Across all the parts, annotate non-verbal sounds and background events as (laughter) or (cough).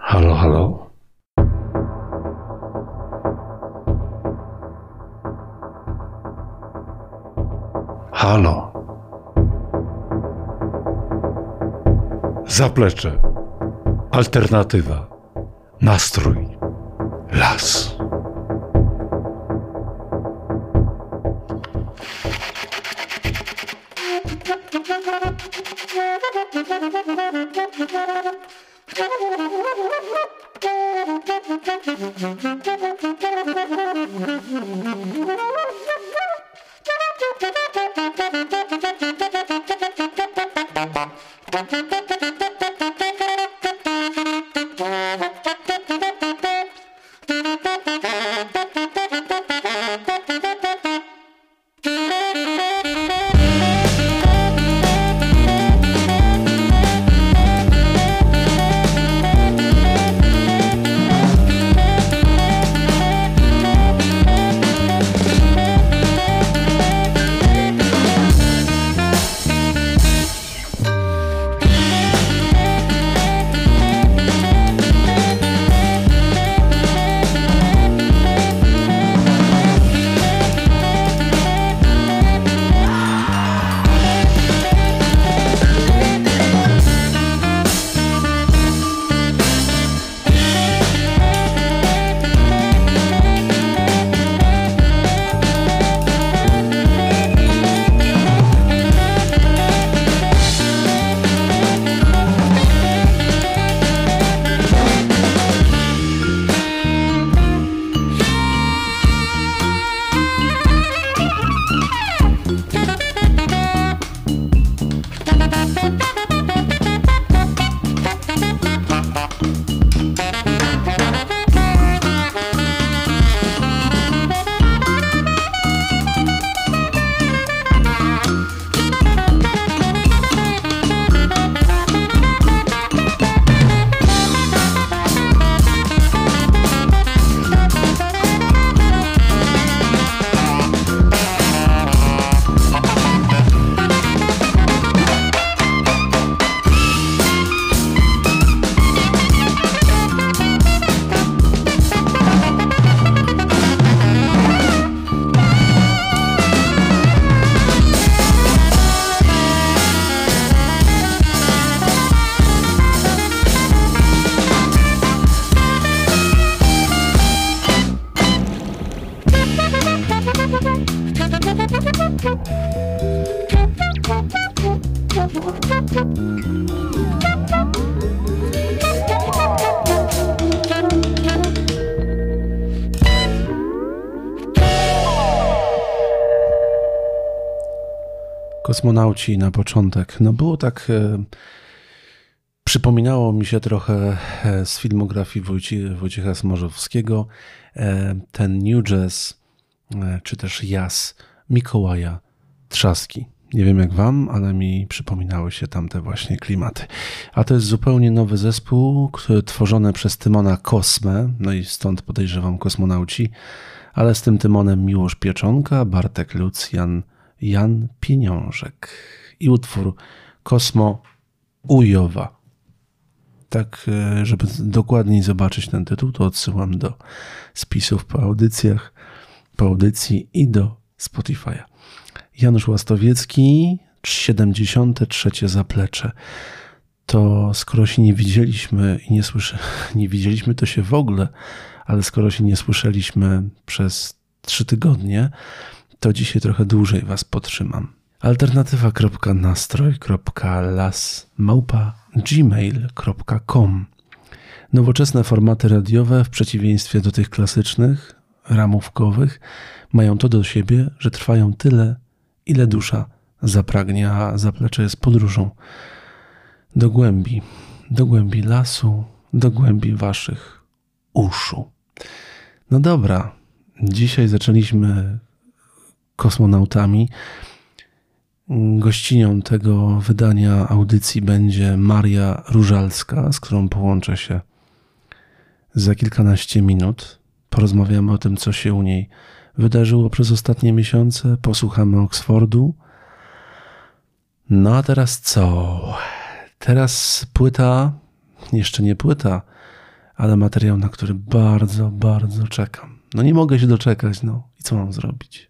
Halo, halo. Halo. Zaplecze. Alternatywa. Nastrój. Las. Na początek. No było tak. E, przypominało mi się trochę e, z filmografii Wojci, Wojciecha Smarzowskiego e, ten New Jazz, czy też jazz Mikołaja Trzaski. Nie wiem jak wam, ale mi przypominały się tamte właśnie klimaty. A to jest zupełnie nowy zespół, który, tworzony przez Tymona Kosmę, no i stąd podejrzewam kosmonauci, ale z tym Tymonem Miłosz Pieczonka, Bartek Lucjan, Jan Pieniążek i utwór Kosmo Ujowa. Tak, e, żeby dokładniej zobaczyć ten tytuł, to odsyłam do spisów po audycjach, po audycji i do Spotify'a. Janusz Łastowiecki, 73. zaplecze. To skoro się nie widzieliśmy i nie słyszę, (laughs) nie widzieliśmy to się w ogóle, ale skoro się nie słyszeliśmy przez trzy tygodnie, to dzisiaj trochę dłużej Was potrzymam. Alternatywa.nastroj.las.gmail.com Nowoczesne formaty radiowe, w przeciwieństwie do tych klasycznych, ramówkowych, mają to do siebie, że trwają tyle, ile dusza zapragnie, a zaplecze jest podróżą do głębi, do głębi lasu, do głębi Waszych uszu. No dobra, dzisiaj zaczęliśmy kosmonautami. Gościnią tego wydania audycji będzie Maria Różalska, z którą połączę się za kilkanaście minut. Porozmawiamy o tym, co się u niej wydarzyło przez ostatnie miesiące. Posłuchamy Oksfordu. No a teraz co? Teraz płyta, jeszcze nie płyta, ale materiał, na który bardzo, bardzo czekam. No nie mogę się doczekać, no i co mam zrobić?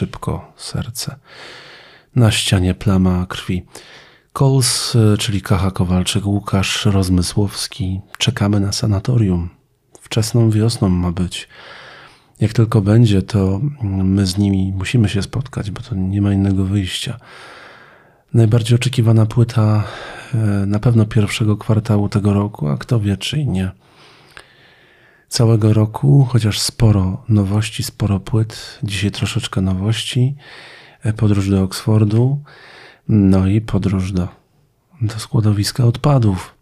szybko serce. Na ścianie plama krwi. Kols, e, czyli Kacha Kowalczyk, Łukasz Rozmysłowski. Czekamy na sanatorium. Wczesną wiosną ma być. Jak tylko będzie, to my z nimi musimy się spotkać, bo to nie ma innego wyjścia. Najbardziej oczekiwana płyta e, na pewno pierwszego kwartału tego roku, a kto wie, czy nie całego roku, chociaż sporo nowości, sporo płyt. Dzisiaj troszeczkę nowości. E, podróż do Oksfordu, no i podróż do, do składowiska odpadów.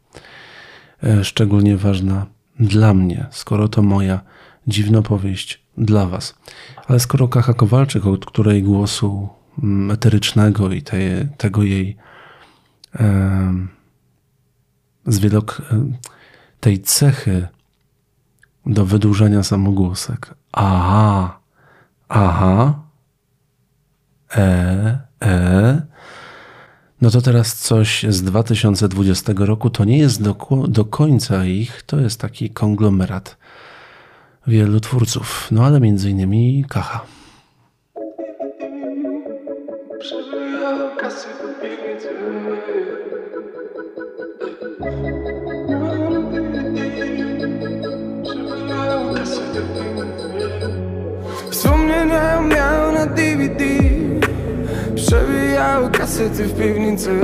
E, szczególnie ważna dla mnie, skoro to moja dziwna powieść dla Was. Ale skoro Kacha Kowalczyk, od której głosu mm, eterycznego i te, tego jej e, z wielok, tej cechy do wydłużenia samogłosek. Aha, aha, e, e. No to teraz coś z 2020 roku. To nie jest do, do końca ich, to jest taki konglomerat wielu twórców. No ale między innymi Kacha. Kasety w piwnicy.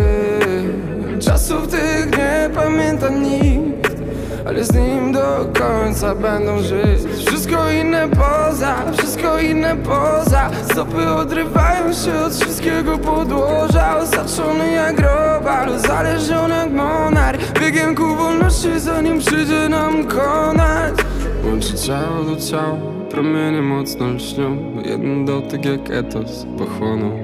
Czasów tych nie pamięta nikt Ale z nim do końca będą żyć. Wszystko inne poza, wszystko inne poza. Stopy odrywają się od wszystkiego podłoża. Osaczony jak robal, uzależniony jak monarch Biegiem ku wolności zanim przyjdzie nam konać. Łączy ciało do ciała, promienie mocno lśnią. Jeden dotyk jak etos pochłonął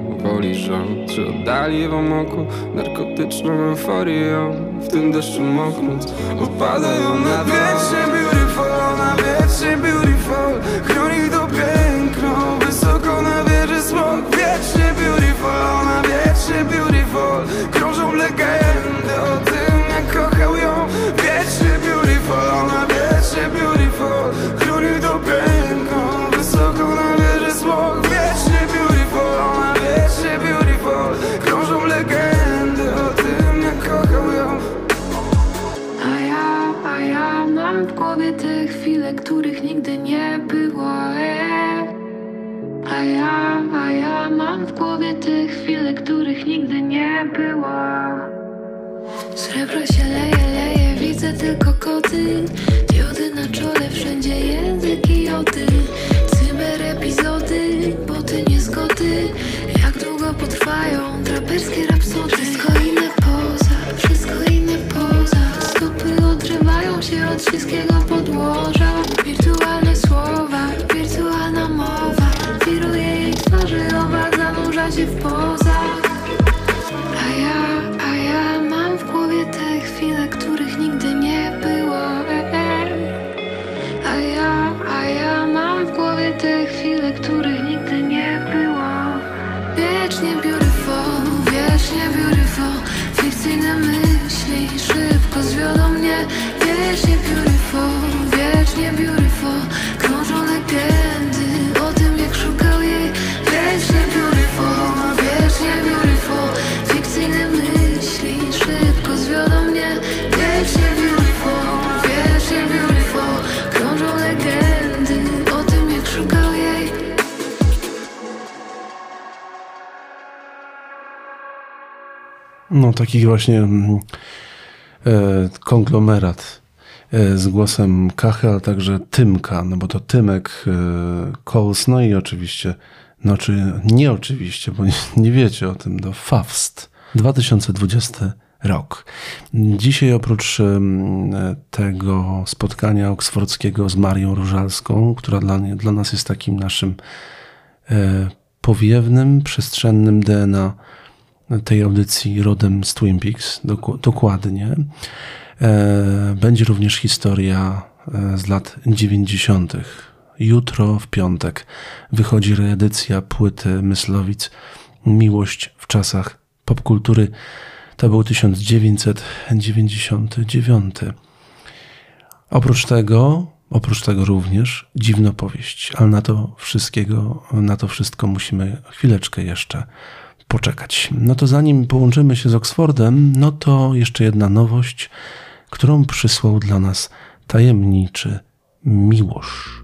żal. Czy oddali wam oko narkotyczną euforią W tym deszczu moknąc Opadają na wiecznie beautiful, na wiecznie beautiful Chroni wszystkiego podłoża. No taki właśnie mm, e, konglomerat e, z głosem Kachy, ale także Tymka, no bo to Tymek e, no i oczywiście, no czy nie oczywiście, bo nie, nie wiecie o tym, do Fawst 2020 rok. Dzisiaj oprócz em, tego spotkania oksfordzkiego z Marią Różalską, która dla, dla nas jest takim naszym e, powiewnym, przestrzennym DNA tej audycji rodem z Twin Peaks, dokładnie. E, Będzie również historia e, z lat 90. Jutro w piątek wychodzi reedycja płyty Myslowic Miłość w czasach popkultury. To był 1999. Oprócz tego, oprócz tego również dziwna powieść, ale na to wszystkiego, na to wszystko musimy chwileczkę jeszcze poczekać. No to zanim połączymy się z Oksfordem, no to jeszcze jedna nowość, którą przysłał dla nas tajemniczy Miłosz.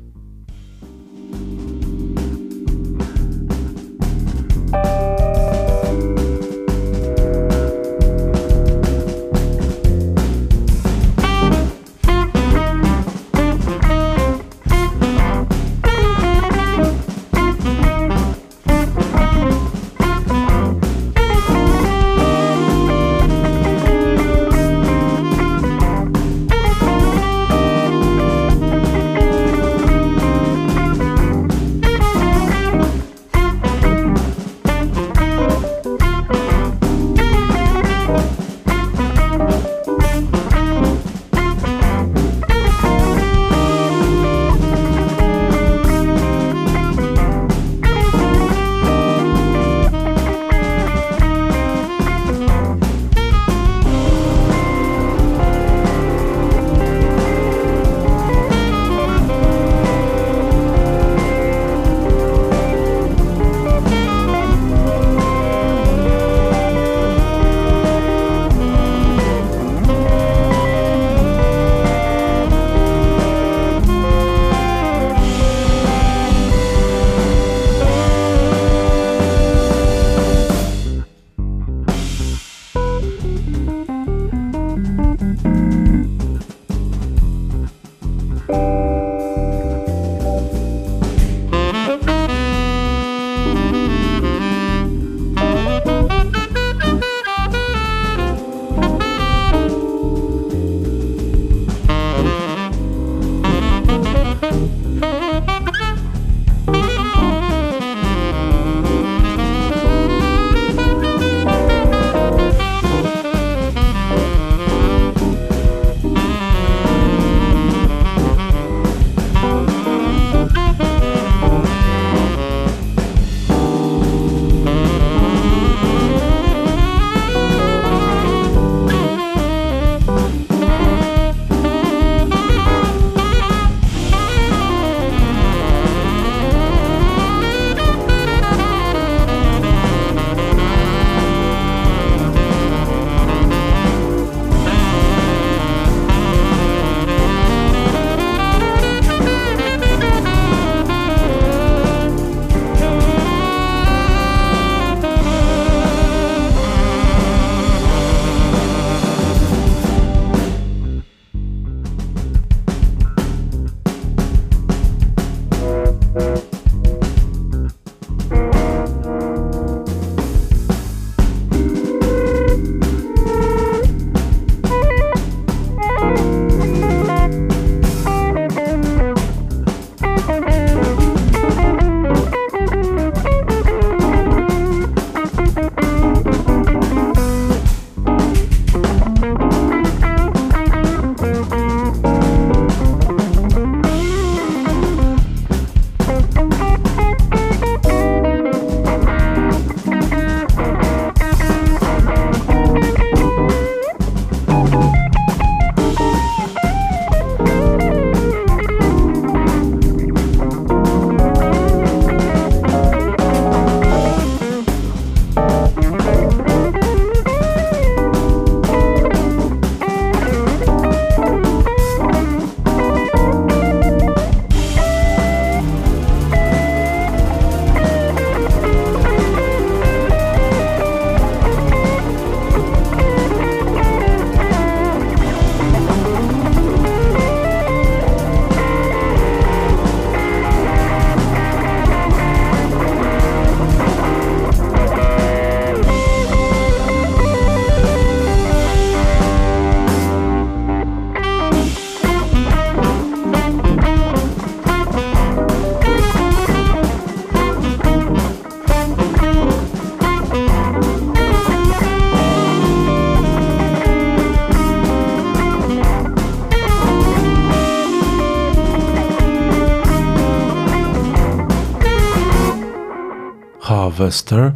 Sylvester.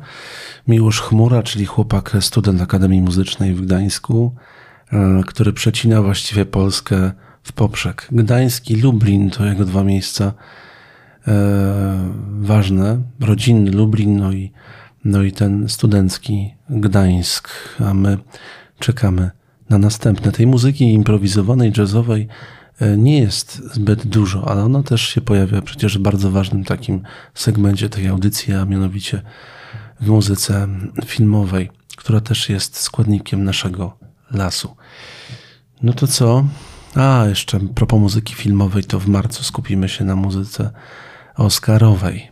Miłosz Chmura, czyli chłopak, student Akademii Muzycznej w Gdańsku, e, który przecina właściwie Polskę w poprzek. Gdański, Lublin to jego dwa miejsca e, ważne. Rodzinny Lublin, no i, no i ten studencki Gdańsk. A my czekamy na następne. Tej muzyki improwizowanej, jazzowej nie jest zbyt dużo, ale ona też się pojawia przecież w bardzo ważnym takim segmencie tej audycji, a mianowicie w muzyce filmowej, która też jest składnikiem naszego lasu. No to co? A, jeszcze propos muzyki filmowej, to w marcu skupimy się na muzyce Oscarowej.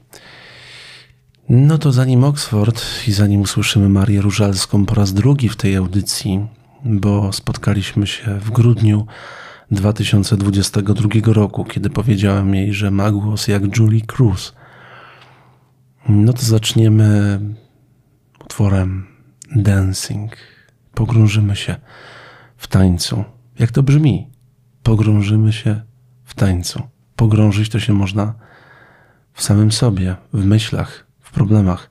No to zanim Oxford i zanim usłyszymy Marię Różalską po raz drugi w tej audycji, bo spotkaliśmy się w grudniu 2022 roku, kiedy powiedziałem jej, że ma głos jak Julie Cruz. No to zaczniemy utworem Dancing. Pogrążymy się w tańcu. Jak to brzmi? Pogrążymy się w tańcu. Pogrążyć to się można w samym sobie, w myślach, w problemach,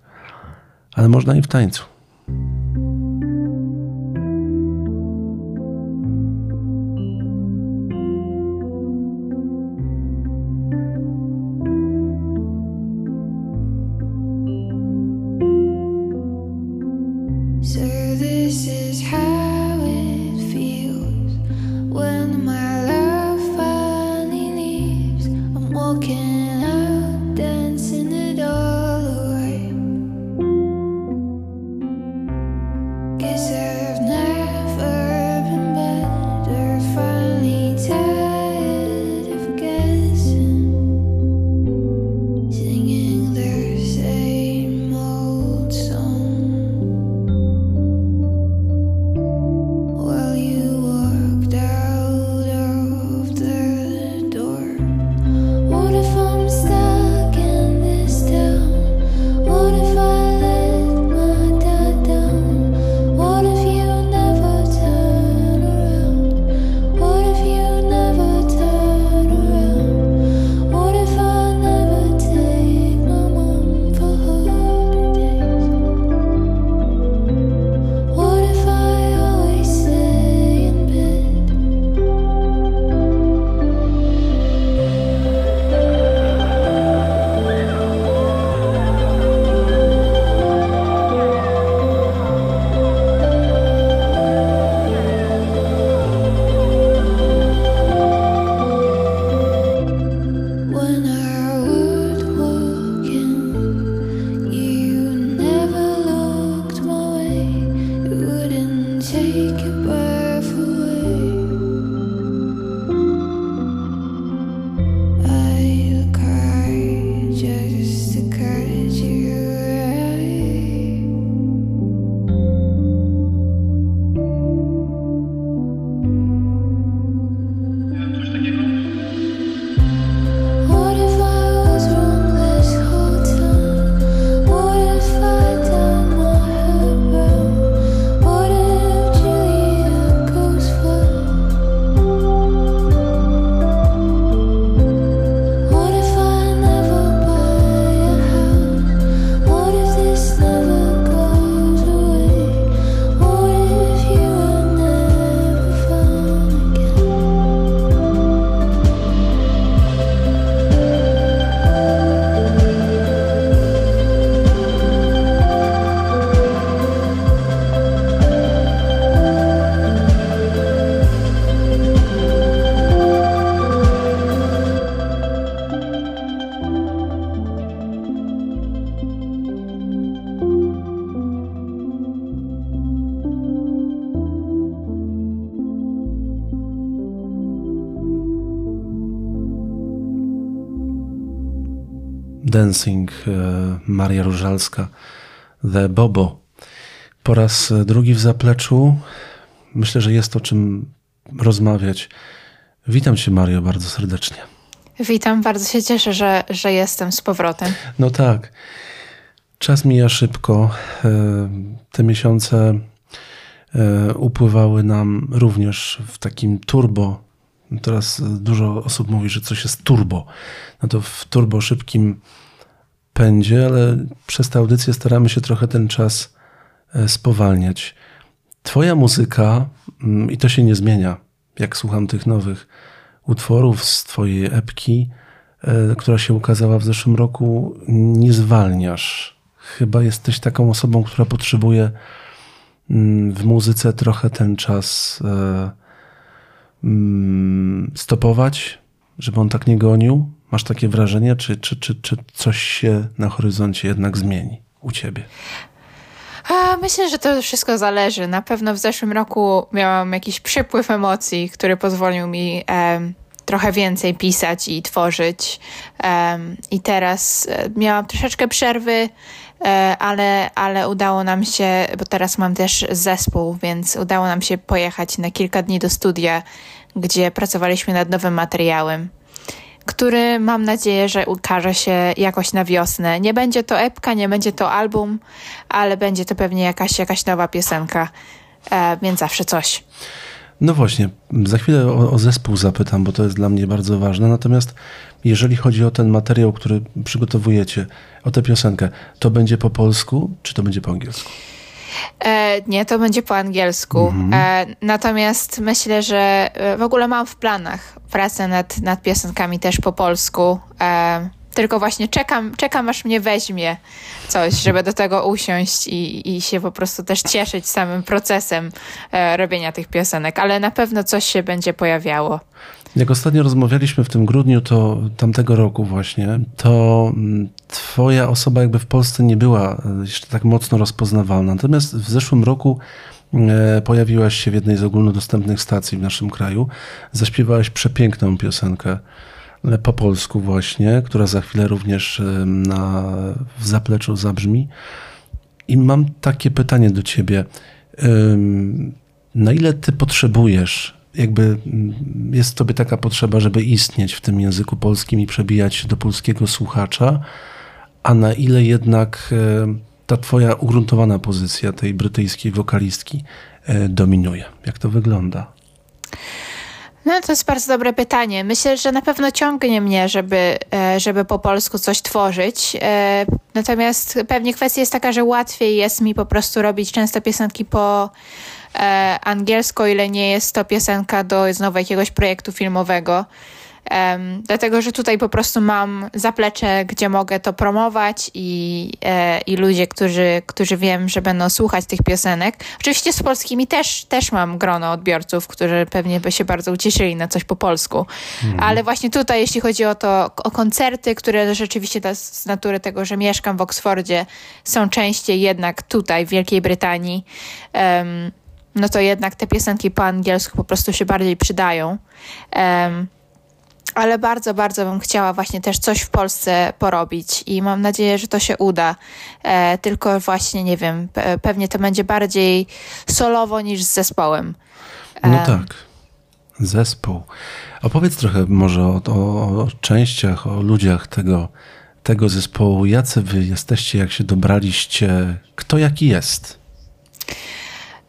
ale można i w tańcu. Dancing, e, Maria Różalska, The Bobo. Po raz drugi w zapleczu. Myślę, że jest o czym rozmawiać. Witam Cię, Mario, bardzo serdecznie. Witam, bardzo się cieszę, że, że jestem z powrotem. No tak. Czas mija szybko. E, Te miesiące e, upływały nam również w takim turbo. Teraz dużo osób mówi, że coś jest turbo. No to w turbo szybkim pędzie, ale przez tę audycję staramy się trochę ten czas e, spowalniać. Twoja muzyka, mm, i to się nie zmienia, jak słucham tych nowych utworów z Twojej epki, e, która się ukazała w zeszłym roku, nie zwalniasz. Chyba jesteś taką osobą, która potrzebuje mm, w muzyce trochę ten czas e, mm, stopować, żeby on tak nie gonił. Masz takie wrażenie, czy, czy, czy, czy coś się na horyzoncie jednak zmieni u ciebie? Myślę, że to wszystko zależy. Na pewno w zeszłym roku miałam jakiś przypływ emocji, który pozwolił mi em, trochę więcej pisać i tworzyć. Em, I teraz e, miałam troszeczkę przerwy, e, ale, ale udało nam się, bo teraz mam też zespół, więc udało nam się pojechać na kilka dni do studia, gdzie pracowaliśmy nad nowym materiałem który mam nadzieję, że ukaże się jakoś na wiosnę. Nie będzie to epka, nie będzie to album, ale będzie to pewnie jakaś, jakaś nowa piosenka, e, więc zawsze coś. No właśnie, za chwilę o, o zespół zapytam, bo to jest dla mnie bardzo ważne. Natomiast jeżeli chodzi o ten materiał, który przygotowujecie, o tę piosenkę, to będzie po polsku, czy to będzie po angielsku? E, nie, to będzie po angielsku. E, natomiast myślę, że e, w ogóle mam w planach pracę nad, nad piosenkami też po polsku. E, tylko właśnie czekam, czekam, aż mnie weźmie coś, żeby do tego usiąść i, i się po prostu też cieszyć samym procesem e, robienia tych piosenek, ale na pewno coś się będzie pojawiało. Jak ostatnio rozmawialiśmy w tym grudniu to tamtego roku właśnie, to mm, twoja osoba jakby w Polsce nie była e, jeszcze tak mocno rozpoznawalna. Natomiast w zeszłym roku e, pojawiłaś się w jednej z ogólnodostępnych stacji w naszym kraju. Zaśpiewałaś przepiękną piosenkę e, po polsku właśnie, która za chwilę również na, w zapleczu zabrzmi. I mam takie pytanie do ciebie. Na ile ty potrzebujesz, jakby mm, jest tobie taka potrzeba, żeby istnieć w tym języku polskim i przebijać do polskiego słuchacza, a na ile jednak e, ta twoja ugruntowana pozycja tej brytyjskiej wokalistki e, dominuje? Jak to wygląda? No to jest bardzo dobre pytanie. Myślę, że na pewno ciągnie mnie, żeby, e, żeby po polsku coś tworzyć. Natomiast pewnie kwestia jest taka, że łatwiej jest mi po prostu robić często piosenki po e, angielsku, o ile nie jest to piosenka do znowu jakiegoś projektu filmowego. Em, dlatego, że tutaj po prostu mam zaplecze, gdzie mogę to promować i, e, i ludzie, którzy, którzy wiem, że będą słuchać tych piosenek. Oczywiście z polskimi też, też mam grono odbiorców, którzy pewnie by się bardzo ucieszyli na coś po polsku. Ale właśnie tutaj, jeśli chodzi o to, o koncerty, które rzeczywiście z natury tego, że mieszkam w Oksfordzie, są częściej jednak tutaj, w Wielkiej Brytanii, em, no to jednak te piosenki po angielsku po prostu się bardziej przydają. Em, ale bardzo, bardzo bym chciała właśnie też coś w Polsce porobić i mam nadzieję, że to się uda. E, tylko właśnie, nie wiem, pe- pewnie to będzie bardziej solowo niż z zespołem. No tak. Zespół. Opowiedz trochę może o, o, o częściach, o ludziach tego, tego zespołu. Jacy wy jesteście, jak się dobraliście? Kto jaki jest?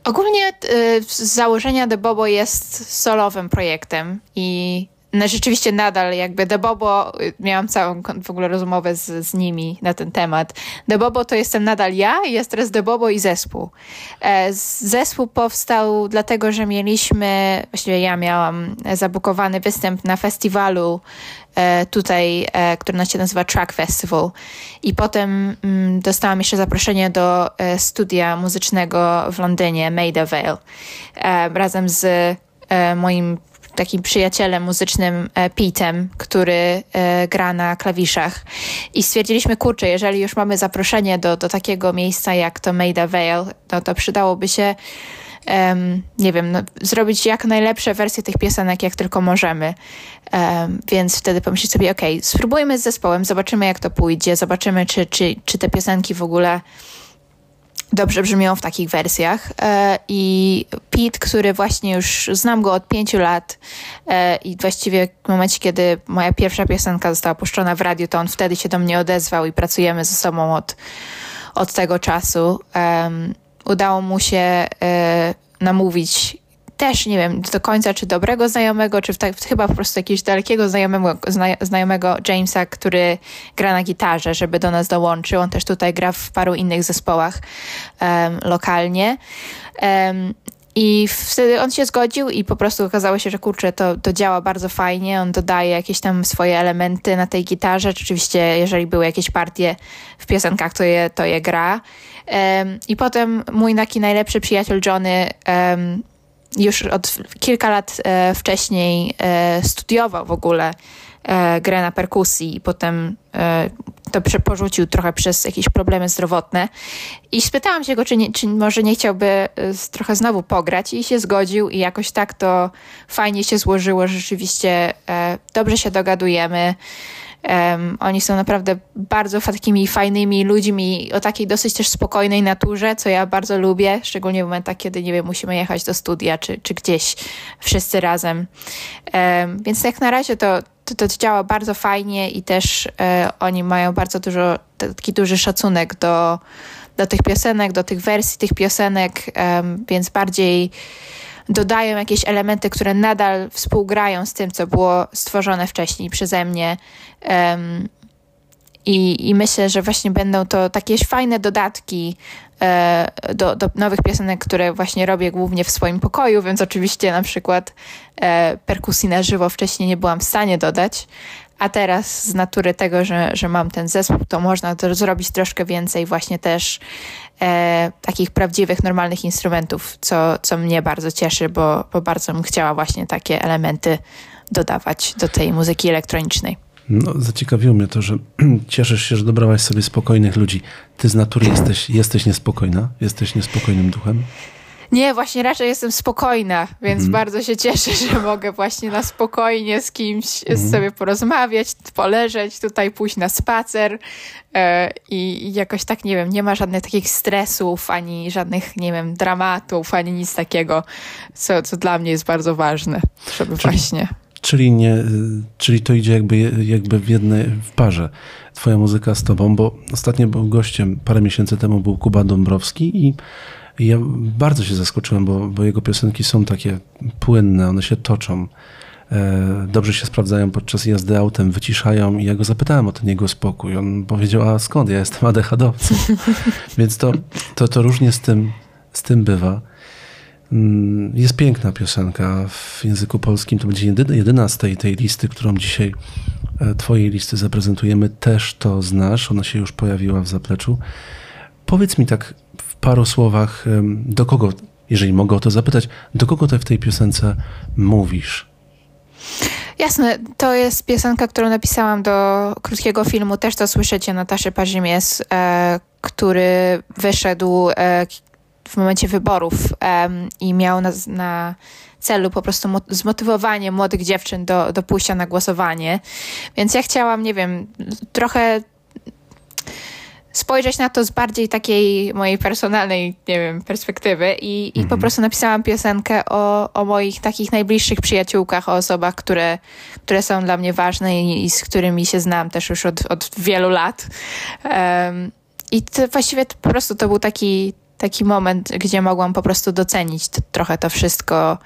Ogólnie y, z założenia The Bobo jest solowym projektem i no, rzeczywiście nadal jakby The Bobo, y, miałam całą w ogóle rozmowę z, z nimi na ten temat. The Bobo to jestem nadal ja jest teraz The Bobo i zespół. E, Zespół powstał dlatego, że mieliśmy, właściwie ja miałam zabukowany występ na festiwalu e, tutaj, e, który się nazywa Track Festival. I potem mm, dostałam jeszcze zaproszenie do studia muzycznego w Londynie, Maida Vale, razem z moim takim przyjacielem muzycznym e, Petem, który e, gra na klawiszach. I stwierdziliśmy, kurczę, jeżeli już mamy zaproszenie do, do takiego miejsca jak to Maida Vale, no to przydałoby się em, nie wiem, no, zrobić jak najlepsze wersje tych piosenek, jak tylko możemy. Em, więc wtedy pomyśleć sobie, okej, spróbujmy z zespołem, zobaczymy jak to pójdzie, zobaczymy, czy, czy, czy te piosenki w ogóle dobrze brzmią w takich wersjach. E, I Pete, który właśnie już znam go od pięciu lat e, i właściwie w momencie, kiedy moja pierwsza piosenka została puszczona w radiu, to on wtedy się do mnie odezwał i pracujemy ze sobą od, od tego czasu. Udało mu się e, namówić też nie wiem do końca, czy dobrego znajomego, czy tak, chyba po prostu jakiegoś dalekiego znajomego, zna, znajomego Jamesa, który gra na gitarze, żeby do nas dołączył. On też tutaj gra w paru innych zespołach um, lokalnie. Um, i wtedy on się zgodził i po prostu okazało się, że kurczę, to, to działa bardzo fajnie. On dodaje jakieś tam swoje elementy na tej gitarze. Oczywiście, jeżeli były jakieś partie w piosenkach, to je, to je gra. Um, I potem mój taki najlepszy przyjaciel Johnny um, już od kilka lat e, wcześniej e, studiował w ogóle e, grę na perkusji i potem to porzucił trochę przez jakieś problemy zdrowotne. I spytałam się go, czy, nie, czy może nie chciałby trochę znowu pograć i się zgodził i jakoś tak to fajnie się złożyło, rzeczywiście dobrze się dogadujemy. Um, oni są naprawdę bardzo takimi fajnymi ludźmi o takiej dosyć też spokojnej naturze, co ja bardzo lubię, szczególnie w momentach, kiedy, nie wiem, musimy jechać do studia czy, czy gdzieś wszyscy razem. Um, więc jak na razie to, to, to działa bardzo fajnie i też e, oni mają bardzo dużo, taki duży szacunek do, do tych piosenek, do tych wersji tych piosenek, um, więc bardziej dodają jakieś elementy, które nadal współgrają z tym, co było stworzone wcześniej przeze mnie. Um, i, I myślę, że właśnie będą to takie fajne dodatki e, do, do nowych piosenek, które właśnie robię głównie w swoim pokoju, więc oczywiście na przykład e, perkusji na żywo wcześniej nie byłam w stanie dodać, a teraz z natury tego, że, że mam ten zespół, to można to zrobić troszkę więcej właśnie też e, takich prawdziwych, normalnych instrumentów, co, co mnie bardzo cieszy, bo, bo bardzo bym chciała właśnie takie elementy dodawać do tej muzyki elektronicznej. No, zaciekawiło mnie to, że (clears throat) cieszysz się, że dobrałaś sobie spokojnych ludzi. Ty z natury jesteś, jesteś niespokojna? Jesteś niespokojnym duchem? Nie, właśnie raczej jestem spokojna, więc mm. bardzo się cieszę, że mogę właśnie na spokojnie z kimś mm. sobie porozmawiać, poleżeć, tutaj pójść na spacer e, i jakoś tak, nie wiem, nie ma żadnych takich stresów, ani żadnych, nie wiem, dramatów, ani nic takiego, co, co dla mnie jest bardzo ważne, żeby Czyli... właśnie... Czyli, nie, czyli to idzie jakby, jakby w jednej w parze. Twoja muzyka z tobą, bo ostatnio był gościem, parę miesięcy temu był Kuba Dąbrowski i ja bardzo się zaskoczyłem, bo, bo jego piosenki są takie płynne, one się toczą. E, dobrze się sprawdzają podczas jazdy autem, wyciszają i ja go zapytałem o ten jego spokój. On powiedział, a skąd? Ja jestem ADHD-owcem. (laughs) Więc to, to, to różnie z tym, z tym bywa. Mm, jest piękna piosenka w języku polskim. To będzie jedyna, z tej, tej listy, którą dzisiaj, e, twojej listy zaprezentujemy. Też to znasz. Ona się już pojawiła w zapleczu. Powiedz mi tak paru słowach, do kogo, jeżeli mogę o to zapytać, do kogo ty w tej piosence mówisz? Jasne, to jest piosenka, którą napisałam do krótkiego filmu. Też to słyszycie Nataszy Parzymies, e, który wyszedł e, w momencie wyborów um, i miał na, na celu po prostu zmotywowanie młodych dziewczyn do, do pójścia na głosowanie. Więc ja chciałam, nie wiem, trochę spojrzeć na to z bardziej takiej mojej personalnej, nie wiem, perspektywy i, i po mhm. prostu napisałam piosenkę o, o moich takich najbliższych przyjaciółkach, o osobach, które, które są dla mnie ważne i, i z którymi się znam też już od, od wielu lat. Um, I to, właściwie to, po prostu to był taki, taki moment, gdzie mogłam po prostu docenić to, trochę to wszystko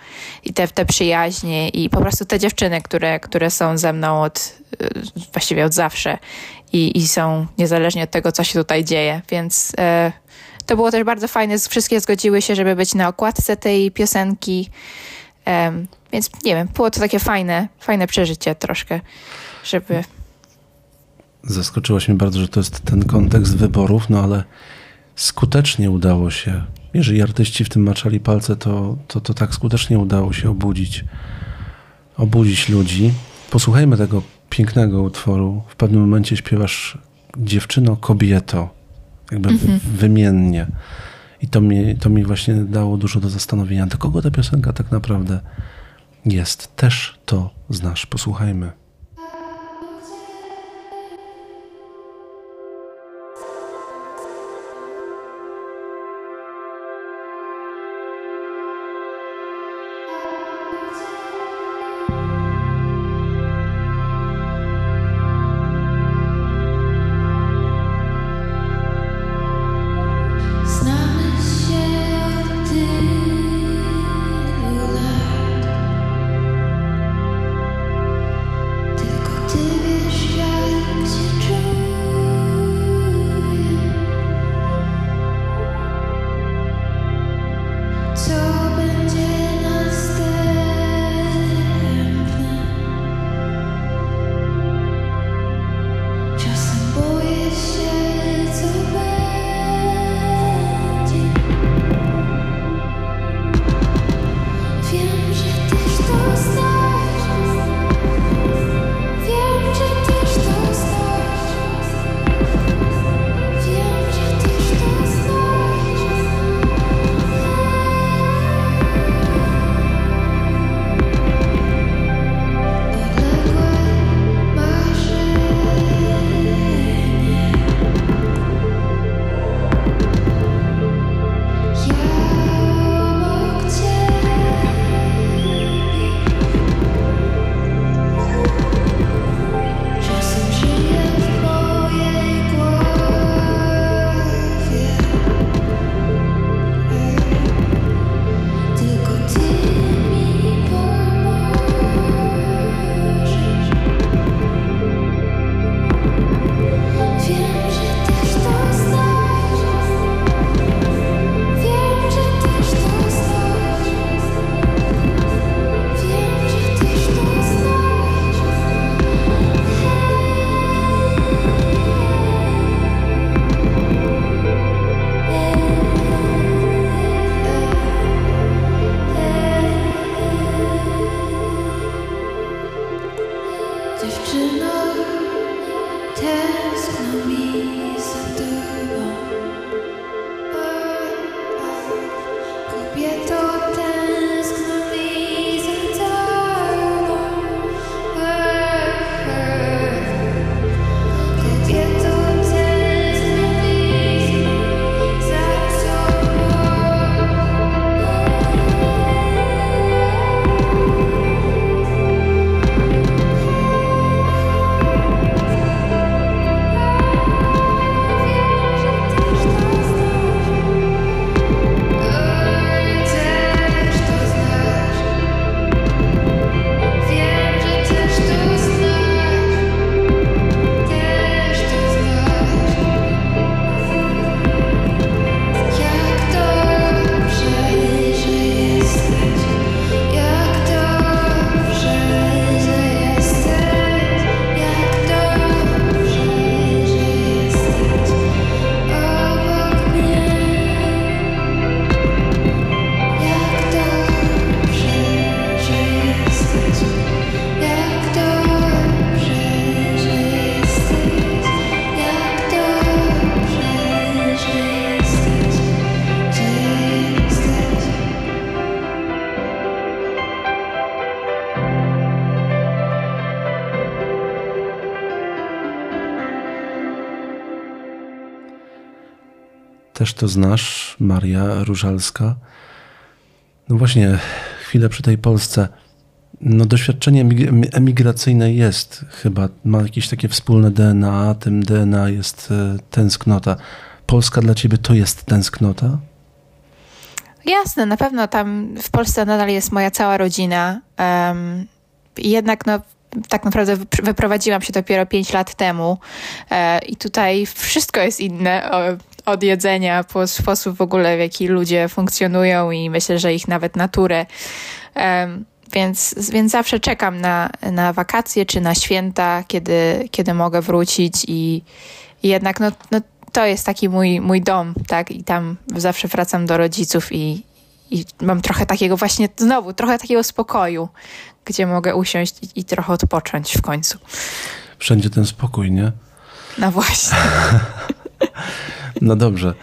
i te, te przyjaźnie i po prostu te dziewczyny, które, które są ze mną od, y, właściwie od zawsze i, i są niezależnie od tego, co się tutaj dzieje, więc e, to było też bardzo fajne, wszystkie zgodziły się, żeby być na okładce tej piosenki, e, więc nie wiem, było to takie fajne, fajne przeżycie troszkę, żeby... Zaskoczyłaś mnie bardzo, że to jest ten kontekst wyborów, no ale skutecznie udało się, jeżeli artyści w tym maczali palce, to, to, to tak skutecznie udało się obudzić, obudzić ludzi. Posłuchajmy tego pięknego utworu. W pewnym momencie śpiewasz dziewczyno, kobieto, jakby mhm. wymiennie. I to mi, to mi właśnie dało dużo do zastanowienia. Do kogo ta piosenka tak naprawdę jest? Też to znasz. Posłuchajmy. To znasz, Maria Różalska. No właśnie, chwilę przy tej Polsce. No doświadczenie emig- emigracyjne jest chyba, ma jakieś takie wspólne DNA, tym DNA jest e, tęsknota. Polska dla ciebie to jest tęsknota? Jasne, na pewno tam w Polsce nadal jest moja cała rodzina. Um, jednak no, tak naprawdę wypr- wyprowadziłam się dopiero 5 lat temu e, i tutaj wszystko jest inne o, od jedzenia po sposób w ogóle, w jaki ludzie funkcjonują i myślę, że ich nawet naturę. Em, więc, więc zawsze czekam na, na wakacje czy na święta, kiedy, kiedy mogę wrócić i, i jednak no, no, to jest taki mój, mój dom, tak? I tam zawsze wracam do rodziców i, i mam trochę takiego właśnie, znowu, trochę takiego spokoju, gdzie mogę usiąść i, i trochę odpocząć w końcu. Wszędzie ten spokój, nie? No właśnie. (laughs) No dobrze.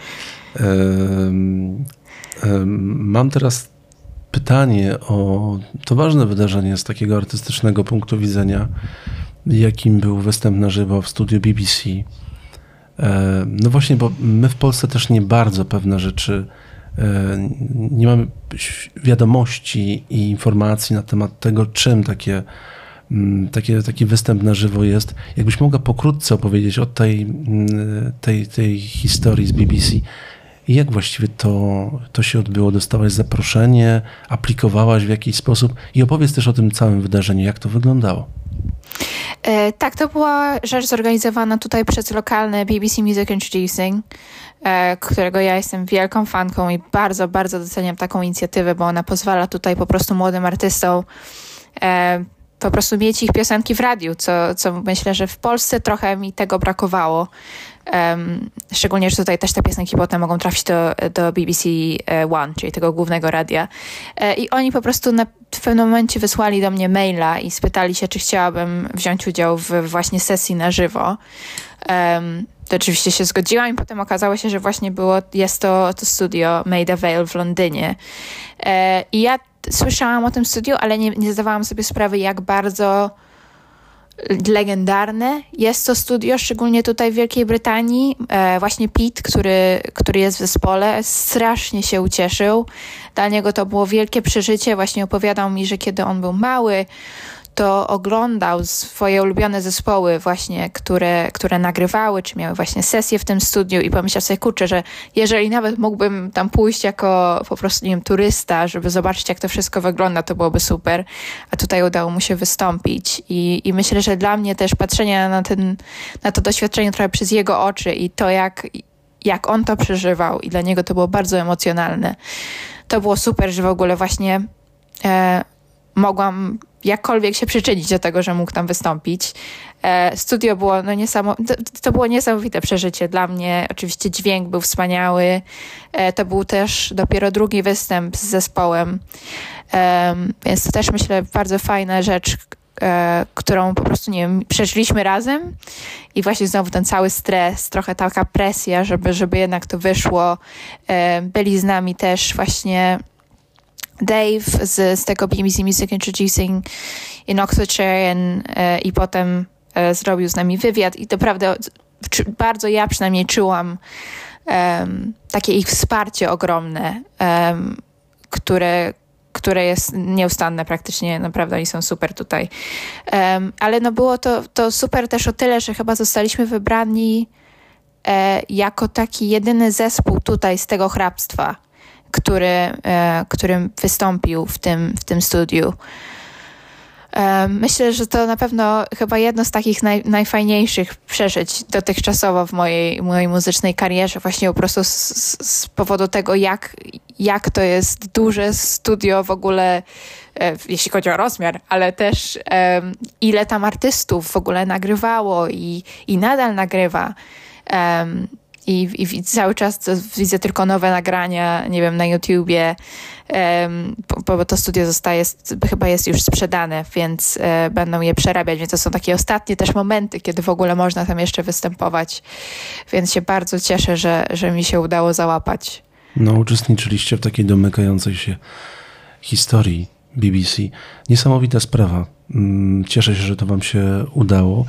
Mam teraz pytanie o to ważne wydarzenie z takiego artystycznego punktu widzenia, jakim był występ na żywo w studiu BBC. No właśnie, bo my w Polsce też nie bardzo pewne rzeczy, nie mamy wiadomości i informacji na temat tego, czym takie, takie, taki występ na żywo jest. Jakbyś mogła pokrótce opowiedzieć o tej, mm, tej, tej historii z BBC. I Jak właściwie to, to się odbyło? Dostałaś zaproszenie, aplikowałaś w jakiś sposób i opowiedz też o tym całym wydarzeniu, jak to wyglądało. E, tak, to była rzecz zorganizowana tutaj przez lokalne BBC Music Introducing, e, którego ja jestem wielką fanką i bardzo, bardzo doceniam taką inicjatywę, bo ona pozwala tutaj po prostu młodym artystom e, po prostu mieć ich piosenki w radiu, co, co myślę, że w Polsce trochę mi tego brakowało. Em, szczególnie, że tutaj też te piosenki potem mogą trafić do, do BBC e, One, czyli tego głównego radia. E, I oni po prostu na, w pewnym momencie wysłali do mnie maila i spytali się, czy chciałabym wziąć udział w właśnie sesji na żywo. Em, to oczywiście się zgodziłam i potem okazało się, że właśnie było, jest to, to studio Made Avail w Londynie. E, I ja słyszałam o tym studiu, ale nie, nie zdawałam sobie sprawy, jak bardzo legendarne jest to studio, szczególnie tutaj w Wielkiej Brytanii. E, właśnie Pete, który, który jest w zespole, strasznie się ucieszył. Dla niego to było wielkie przeżycie. Właśnie opowiadał mi, że kiedy on był mały, to oglądał swoje ulubione zespoły właśnie, które, które nagrywały, czy miały właśnie sesje w tym studiu i pomyślał sobie, kurczę, że jeżeli nawet mógłbym tam pójść jako po prostu, nie wiem, turysta, żeby zobaczyć, jak to wszystko wygląda, to byłoby super. A tutaj udało mu się wystąpić i, i myślę, że dla mnie też patrzenie na, ten, na to doświadczenie trochę przez jego oczy i to, jak, jak on to przeżywał i dla niego to było bardzo emocjonalne. To było super, że w ogóle właśnie e, mogłam jakkolwiek się przyczynić do tego, że mógł tam wystąpić. E, studio było no niesamowite, to, to było niesamowite przeżycie dla mnie. Oczywiście dźwięk był wspaniały. E, to był też dopiero drugi występ z zespołem, Em, więc to też myślę bardzo fajna rzecz, e, którą po prostu, nie wiem, przeżyliśmy razem i właśnie znowu ten cały stres, trochę taka presja, żeby, żeby jednak to wyszło. E, byli z nami też właśnie Dave z, z tego BBC Music Introducing in Oxfordshire and, e, i potem e, zrobił z nami wywiad. I naprawdę czy, bardzo ja przynajmniej czułam em, takie ich wsparcie ogromne, em, które, które jest nieustanne praktycznie, naprawdę oni są super tutaj. Em, ale no było to, to super też o tyle, że chyba zostaliśmy wybrani e, jako taki jedyny zespół tutaj z tego hrabstwa, który, e, którym wystąpił w tym, w tym studiu. E, Myślę, że to na pewno chyba jedno z takich naj, najfajniejszych przeżyć dotychczasowo w mojej, mojej muzycznej karierze, właśnie po prostu z, z, powodu tego, jak, jak to jest duże studio w ogóle, e, jeśli chodzi o rozmiar, ale też ile tam artystów w ogóle nagrywało i, i nadal nagrywa. I, i cały czas widzę tylko nowe nagrania, nie wiem, na YouTubie, bo, bo to studio zostaje, chyba jest już sprzedane, więc e, będą je przerabiać, więc to są takie ostatnie też momenty, kiedy w ogóle można tam jeszcze występować, więc się bardzo cieszę, że, że mi się udało załapać. No, uczestniczyliście w takiej domykającej się historii BBC. Niesamowita sprawa. Mm, Cieszę się, że to Wam się udało.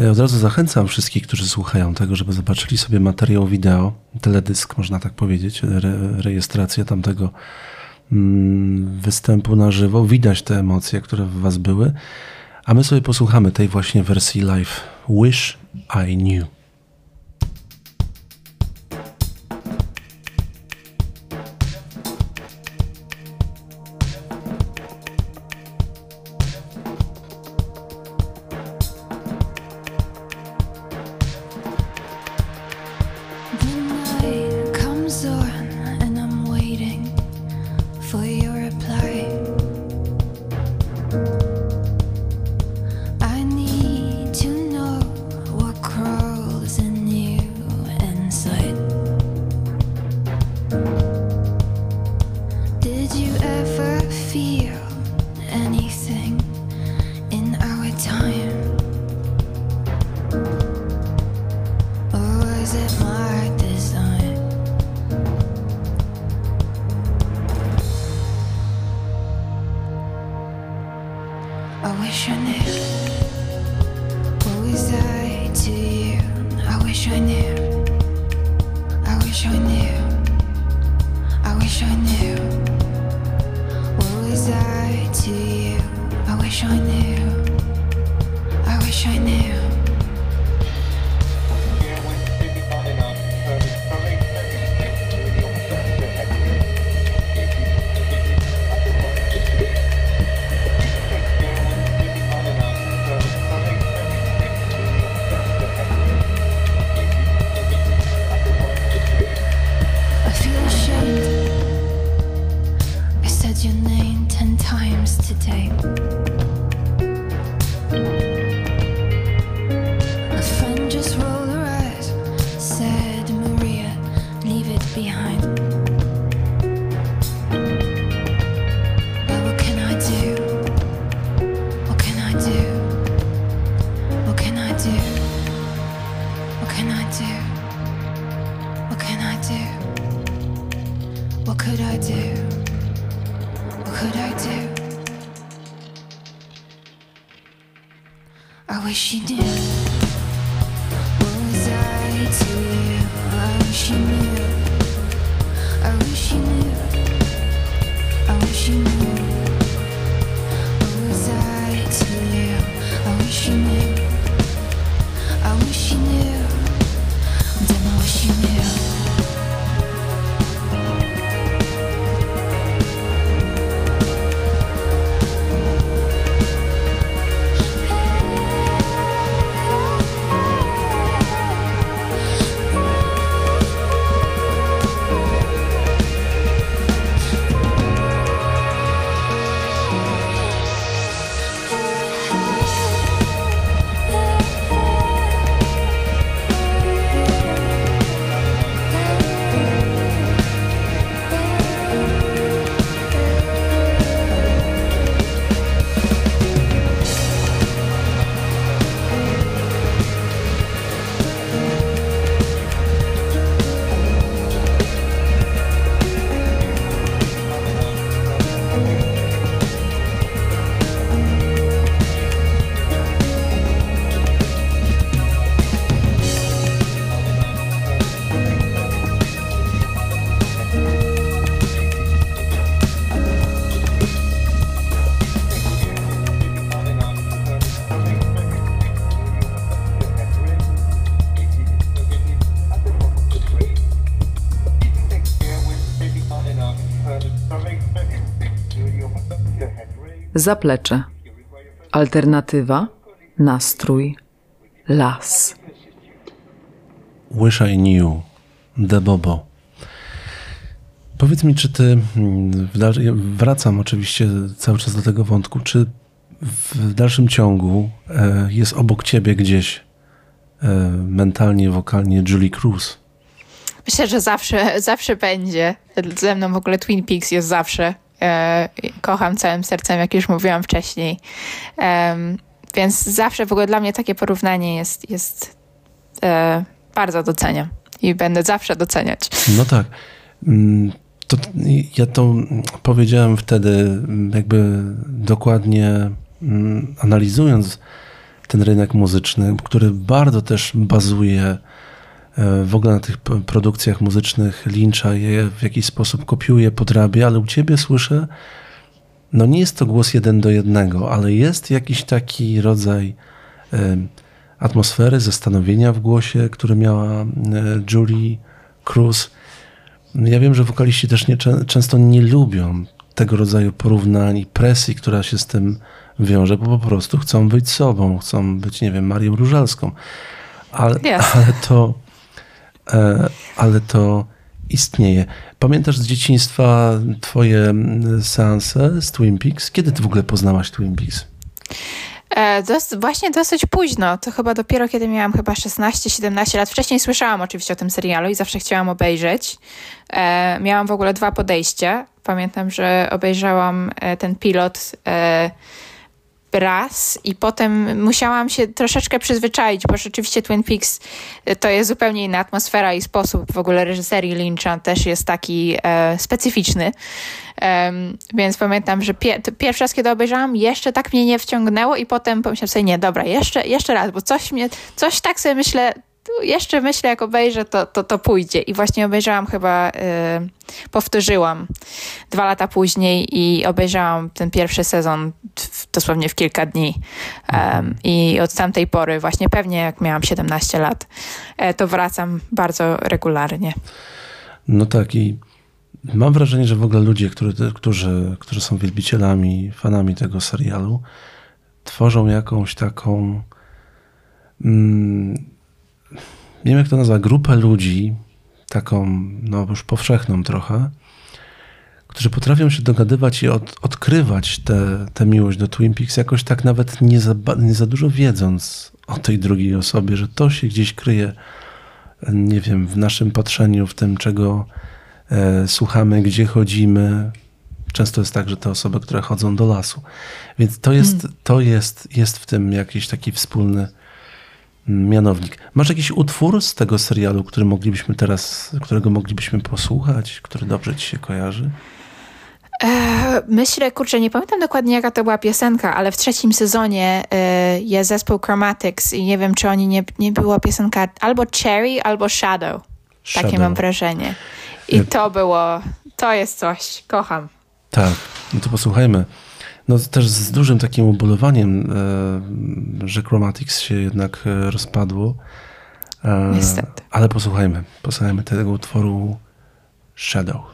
E, Od razu zachęcam wszystkich, którzy słuchają tego, żeby zobaczyli sobie materiał wideo, teledysk, można tak powiedzieć, re, rejestracja tamtego mm, występu na żywo. Widać te emocje, które w Was były. A my sobie posłuchamy tej właśnie wersji live. Wish I Knew. Zaplecze. Alternatywa, nastrój, las. Wish I Knew, The Bobo. Powiedz mi, czy ty, mm, wracam oczywiście cały czas do tego wątku, czy w dalszym ciągu e, jest obok ciebie gdzieś e, mentalnie, wokalnie Julie Cruz? Myślę, że zawsze, zawsze będzie. Ze mną w ogóle Twin Peaks jest zawsze. E, kocham całym sercem, jak już mówiłam wcześniej. Więc zawsze w ogóle dla mnie takie porównanie jest, jest e, bardzo doceniam. I będę zawsze doceniać. No tak. Mm, To ja to powiedziałem wtedy, jakby dokładnie mm, analizując ten rynek muzyczny, który bardzo też bazuje w ogóle na tych produkcjach muzycznych Lyncha, je w jakiś sposób kopiuje, podrabia, ale u ciebie słyszę, no nie jest to głos jeden do jednego, ale jest jakiś taki rodzaj atmosfery, zastanowienia w głosie, który miała Julie Cruz. Ja wiem, że wokaliści też nie, czę- często nie lubią tego rodzaju porównań i presji, która się z tym wiąże, bo po prostu chcą być sobą, chcą być, nie wiem, Marią Różalską. Ale, Jasne. ale to ale to istnieje. Pamiętasz z dzieciństwa twoje seanse z Twin Peaks? Kiedy ty w ogóle poznałaś Twin Peaks? E, dos- właśnie dosyć późno. To chyba dopiero kiedy miałam chyba 16-17 lat. Wcześniej słyszałam oczywiście o tym serialu i zawsze chciałam obejrzeć. E, miałam w ogóle dwa podejścia. Pamiętam, że obejrzałam e, ten pilot e, raz i potem musiałam się troszeczkę przyzwyczaić, bo rzeczywiście Twin Peaks e, to jest zupełnie inna atmosfera i sposób w ogóle reżyserii Lyncha też jest taki e, specyficzny. Więc pamiętam, że pie pierwszy raz, kiedy obejrzałam, jeszcze tak mnie nie wciągnęło i potem pomyślałam sobie, nie, dobra, jeszcze, jeszcze raz, bo coś mnie, coś tak sobie myślę, jeszcze myślę, jak obejrzę, to, to, to pójdzie. I właśnie obejrzałam chyba, y, powtórzyłam dwa lata później i obejrzałam ten pierwszy sezon w, dosłownie w kilka dni. Em, I od tamtej pory, właśnie pewnie jak miałam 17 lat, e, to wracam bardzo regularnie. No tak i mam wrażenie, że w ogóle ludzie, którzy, którzy, którzy są wielbicielami, fanami tego serialu, tworzą jakąś taką mm, wiem jak to nazwać, grupę ludzi, taką no już powszechną trochę, którzy potrafią się dogadywać i od, odkrywać tę miłość do Twin Peaks, jakoś tak nawet nie za, nie za dużo wiedząc o tej drugiej osobie, że to się gdzieś kryje, nie wiem, w naszym patrzeniu, w tym, czego e, słuchamy, gdzie chodzimy. Często jest tak, że te osoby, które chodzą do lasu. Więc to jest, to jest, jest w tym jakiś taki wspólny mm, mianownik. Masz jakiś utwór z tego serialu, który moglibyśmy teraz, którego moglibyśmy posłuchać, który dobrze ci się kojarzy? E, Myślę, kurczę, nie pamiętam dokładnie jaka to była piosenka, ale w trzecim sezonie e, jest zespół Chromatics i nie wiem, czy oni nie, nie była piosenka albo Cherry, albo Shadow. Takie Shadow. mam wrażenie. I Ja- to było, to jest coś, kocham. Tak, no to posłuchajmy. No też z dużym takim ubolewaniem, e, że Chromatics się jednak e, rozpadło. E, Niestety. Ale posłuchajmy, posłuchajmy tego utworu Shadow. Shadow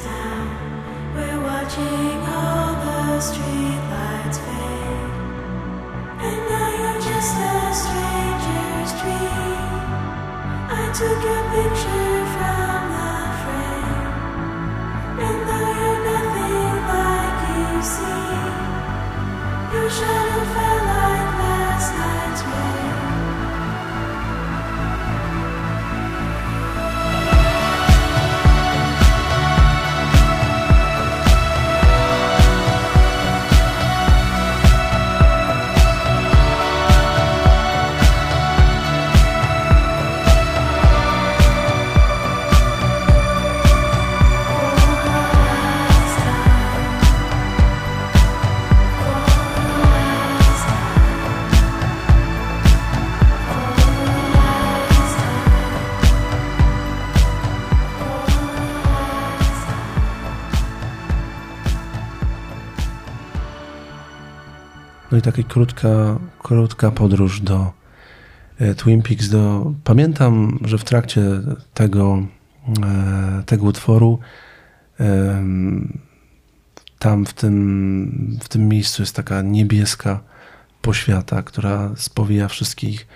We're watching all the streets. Taka krótka, krótka podróż do e, Twin Peaks. Do, pamiętam, że w trakcie tego, e, tego utworu tam w tym, w tym miejscu jest taka niebieska poświata, która spowija wszystkich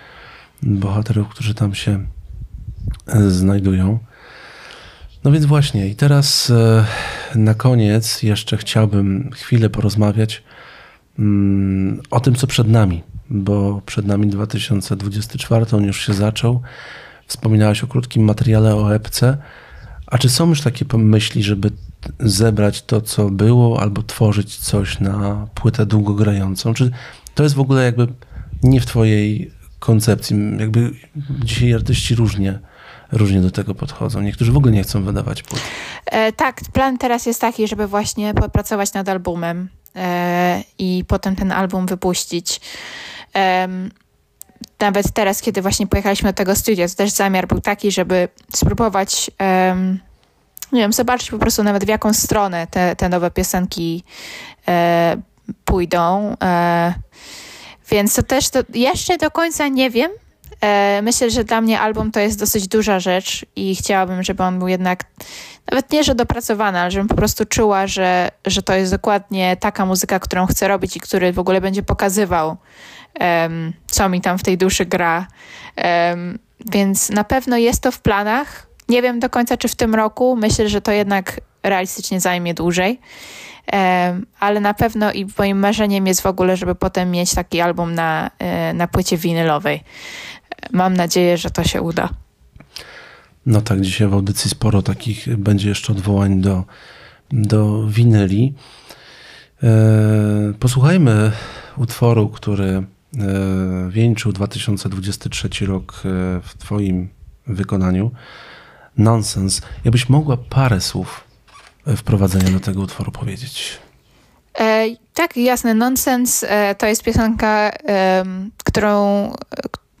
bohaterów, którzy tam się e, znajdują. No więc właśnie, i teraz na koniec jeszcze chciałbym chwilę porozmawiać o tym, co przed nami, bo przed nami 2024, on już się zaczął. Wspominałeś o krótkim materiale o epce. A czy są już takie myśli, żeby zebrać to, co było, albo tworzyć coś na płytę długogrającą? Czy to jest w ogóle jakby nie w twojej koncepcji? Jakby dzisiaj artyści różnie, różnie do tego podchodzą. Niektórzy w ogóle nie chcą wydawać płyt. E, tak, plan teraz jest taki, żeby właśnie popracować nad albumem i potem ten album wypuścić. Nawet teraz, kiedy właśnie pojechaliśmy do tego studia, to też zamiar był taki, żeby spróbować, nie wiem, zobaczyć po prostu nawet w jaką stronę te, te nowe piosenki e, pójdą. E, więc to też to jeszcze do końca nie wiem. E, myślę, że dla mnie album to jest dosyć duża rzecz i chciałabym, żeby on był jednak nawet nie, że dopracowany, ale żebym po prostu czuła, że, że to jest dokładnie taka muzyka, którą chcę robić i który w ogóle będzie pokazywał, em, co mi tam w tej duszy gra. Em, więc na pewno jest to w planach. Nie wiem do końca, czy w tym roku. Myślę, że to jednak realistycznie zajmie dłużej. Em, ale na pewno i moim marzeniem jest w ogóle, żeby potem mieć taki album na, e, na płycie winylowej. Mam nadzieję, że to się uda. No tak, dzisiaj w audycji sporo takich będzie jeszcze odwołań do, do winyli. E, posłuchajmy utworu, który e, wieńczył 2023 rok e, w Twoim wykonaniu. Nonsense. Jakbyś mogła parę słów wprowadzenia do tego utworu powiedzieć. E, tak, jasne. Nonsense e, to jest piosenka, em, którą e,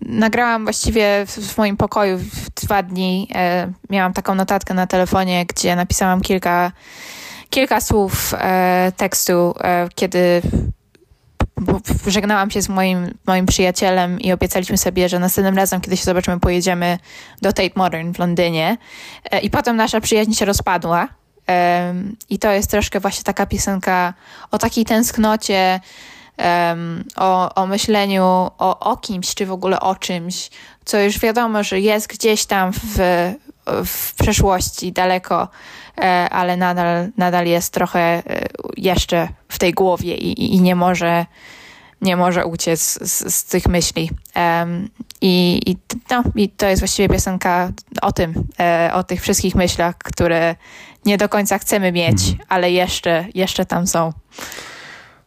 nagrałam właściwie w, w moim pokoju w dwa dni. E, miałam taką notatkę na telefonie, gdzie napisałam kilka, kilka słów e, tekstu, e, kiedy żegnałam się z moim, moim przyjacielem i obiecaliśmy sobie, że następnym razem, kiedy się zobaczymy, pojedziemy do Tate Modern w Londynie. E, I potem nasza przyjaźń się rozpadła. Em, I to jest troszkę właśnie taka piosenka o takiej tęsknocie, em, o, o myśleniu o, o kimś, czy w ogóle o czymś, co już wiadomo, że jest gdzieś tam w, w przeszłości, daleko, e, ale nadal, nadal jest trochę e, jeszcze w tej głowie i, i- nie może nie może uciec z, z tych myśli. Em, i, i, no, I to jest właściwie piosenka o tym, e, o tych wszystkich myślach, które nie do końca chcemy mieć, ale jeszcze, jeszcze tam są.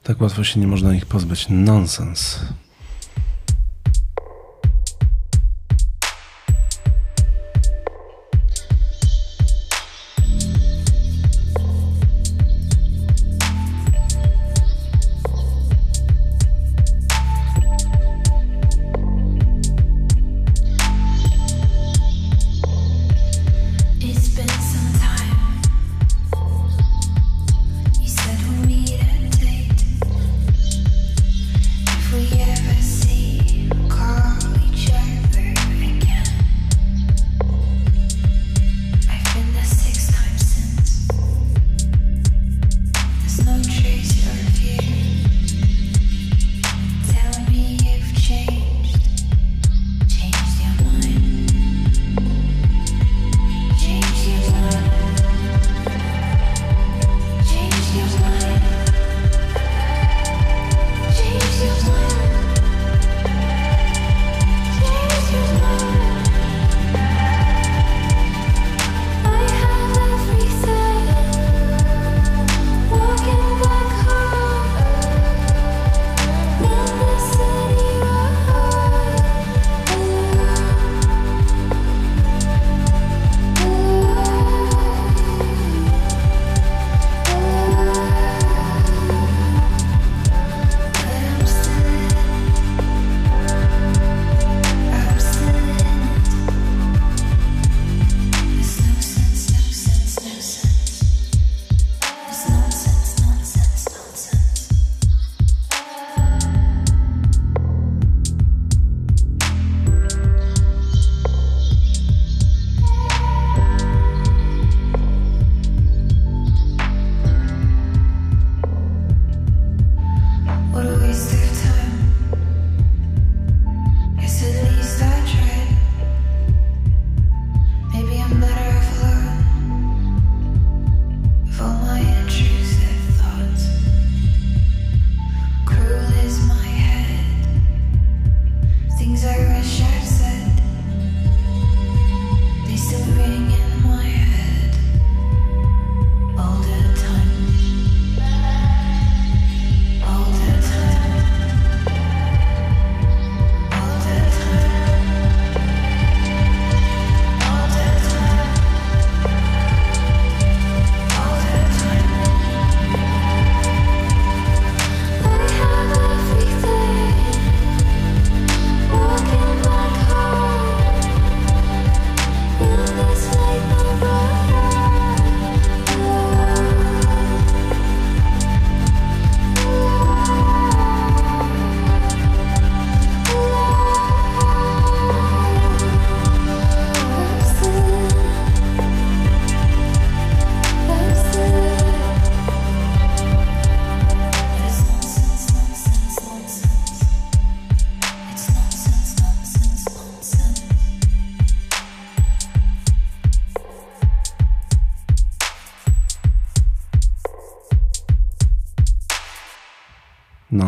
Tak łatwo się nie można ich pozbyć. Nonsens.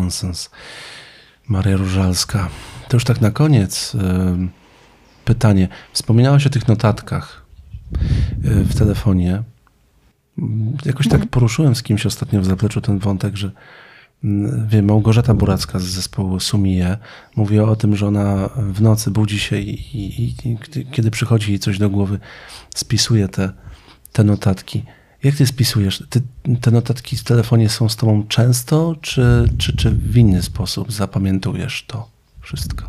Nonsens. Maria Różalska. To już tak na koniec em, pytanie. Wspominałaś o tych notatkach e, w telefonie. Jakoś tak poruszyłem z kimś ostatnio w zapleczu ten wątek, że mm, wiem, Małgorzata Buracka z zespołu Sumie mówiła o tym, że ona w nocy budzi się i, i, i, kiedy przychodzi jej coś do głowy, spisuje te, te notatki. Jak ty spisujesz? Ty, te notatki w telefonie są z tobą często, czy, czy, czy w inny sposób zapamiętujesz to wszystko?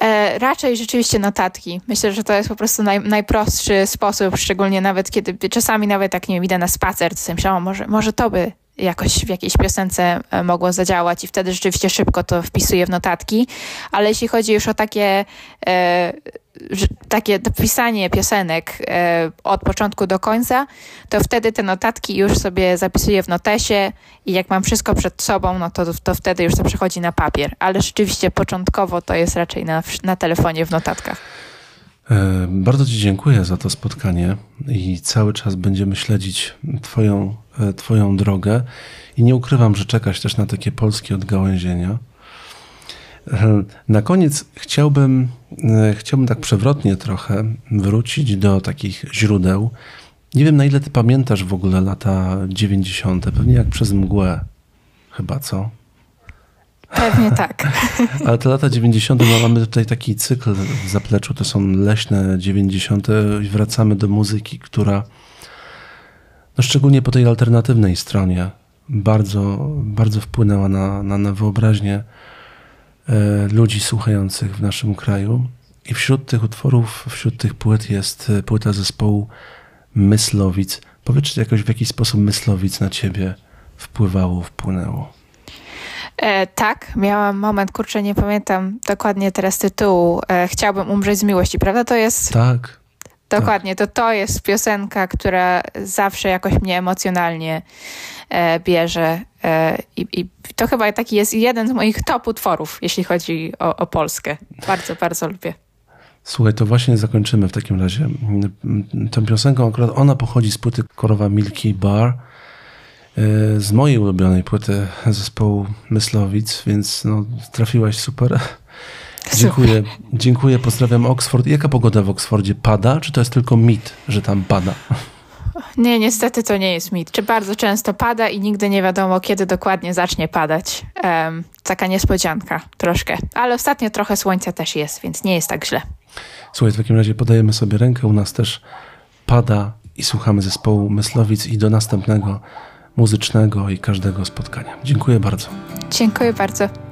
E, raczej rzeczywiście notatki. Myślę, że to jest po prostu naj, najprostszy sposób, szczególnie nawet kiedy czasami nawet jak nie idę na spacer, to sobie myślałam, może, może to by jakoś w jakiejś piosence e, mogło zadziałać i wtedy rzeczywiście szybko to wpisuję w notatki. Ale jeśli chodzi już o takie, e, takie pisanie piosenek e, od początku do końca, to wtedy te notatki już sobie zapisuję w notesie i jak mam wszystko przed sobą, no to, to wtedy już to przechodzi na papier. Ale rzeczywiście początkowo to jest raczej na, na telefonie w notatkach. E, Bardzo Ci dziękuję za to spotkanie i cały czas będziemy śledzić Twoją, e, twoją drogę i nie ukrywam, że czekać też na takie polskie odgałęzienia. E, Na koniec chciałbym, e, chciałbym tak przewrotnie trochę wrócić do takich źródeł. Nie wiem, na ile Ty pamiętasz w ogóle lata 90., pewnie jak przez mgłę, chyba co? Pewnie (laughs) tak. Ale te lata 90. no mamy tutaj taki cykl w zapleczu, to są leśne 90. i wracamy do muzyki, która no szczególnie po tej alternatywnej stronie bardzo, bardzo wpłynęła na, na, na wyobraźnię ludzi słuchających w naszym kraju. I wśród tych utworów, wśród tych płyt jest e, płyta zespołu Myslowic. Powiedz, czy jakoś w jakiś sposób Myslowic na ciebie wpływało, wpłynęło? E, tak, miałam moment, kurczę, nie pamiętam dokładnie teraz tytułu. E, Chciałbym umrzeć z miłości, prawda? To jest Tak, dokładnie, to to jest piosenka, która zawsze jakoś mnie emocjonalnie e, bierze. E, i, I to chyba taki jest jeden z moich top utworów, jeśli chodzi o, o Polskę. Bardzo, bardzo lubię. Słuchaj, to właśnie zakończymy w takim razie. Tą piosenką akurat ona pochodzi z płyty Korowa Milky Bar, e, z mojej ulubionej płyty zespołu Myslowic, więc no, trafiłaś super. Dziękuję, dziękuję, pozdrawiam Oxford. Jaka pogoda w Oxfordzie? Pada, czy to jest tylko mit, że tam pada? Nie, niestety to nie jest mit. Czy bardzo często pada i nigdy nie wiadomo, kiedy dokładnie zacznie padać. Em, taka niespodzianka troszkę. Ale ostatnio trochę słońca też jest, więc nie jest tak źle. Słuchaj, w takim razie podajemy sobie rękę, u nas też pada i słuchamy zespołu Myslowic i do następnego muzycznego i każdego spotkania. Dziękuję bardzo. Dziękuję bardzo.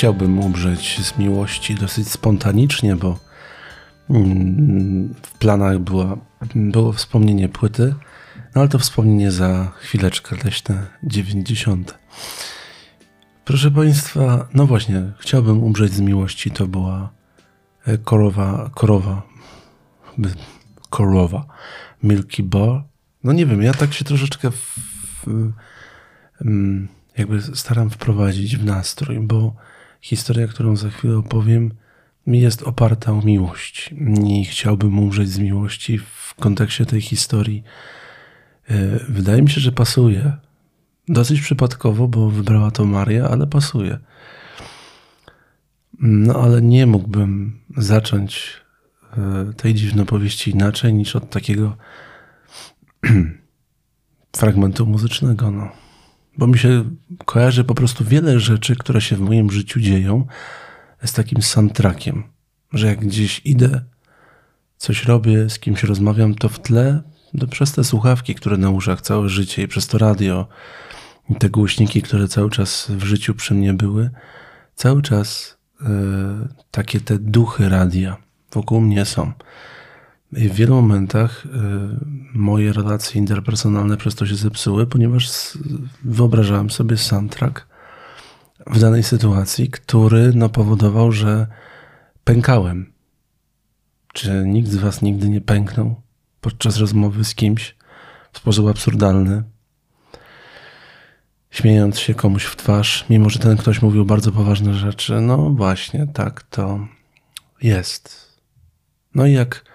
Chciałbym umrzeć z miłości dosyć spontanicznie, bo mm, w planach była, było wspomnienie płyty, no ale to wspomnienie za chwileczkę, leśne 90. Proszę Państwa, no właśnie, chciałbym umrzeć z miłości, to była e, korowa, korowa, korowa, Milky Bar. No nie wiem, ja tak się troszeczkę w, w, mm, jakby staram wprowadzić w nastrój, bo historia, którą za chwilę opowiem, jest oparta o miłość. I chciałbym umrzeć z miłości w kontekście tej historii. E, Wydaje mi się, że pasuje. Dosyć przypadkowo, bo wybrała to Maria, ale pasuje. No ale nie mógłbym zacząć e, tej dziwnej powieści inaczej niż od takiego (clears throat) fragmentu muzycznego. No. Bo mi się kojarzy po prostu wiele rzeczy, które się w moim życiu dzieją z takim soundtrackiem, że jak gdzieś idę, coś robię, z kimś rozmawiam, to w tle, to przez te słuchawki, które na uszach całe życie i przez to radio, te głośniki, które cały czas w życiu przy mnie były, cały czas e, takie te duchy radia wokół mnie są. W wielu momentach y, moje relacje interpersonalne przez to się zepsuły, ponieważ wyobrażałem sobie soundtrack w danej sytuacji, który no, powodował, że pękałem. Czy nikt z Was nigdy nie pęknął podczas rozmowy z kimś w sposób absurdalny? Śmiejąc się komuś w twarz, mimo że ten ktoś mówił bardzo poważne rzeczy. No właśnie, tak to jest. No i jak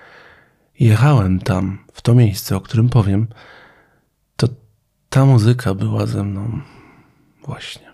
jechałem tam, w to miejsce, o którym powiem, to ta muzyka była ze mną właśnie.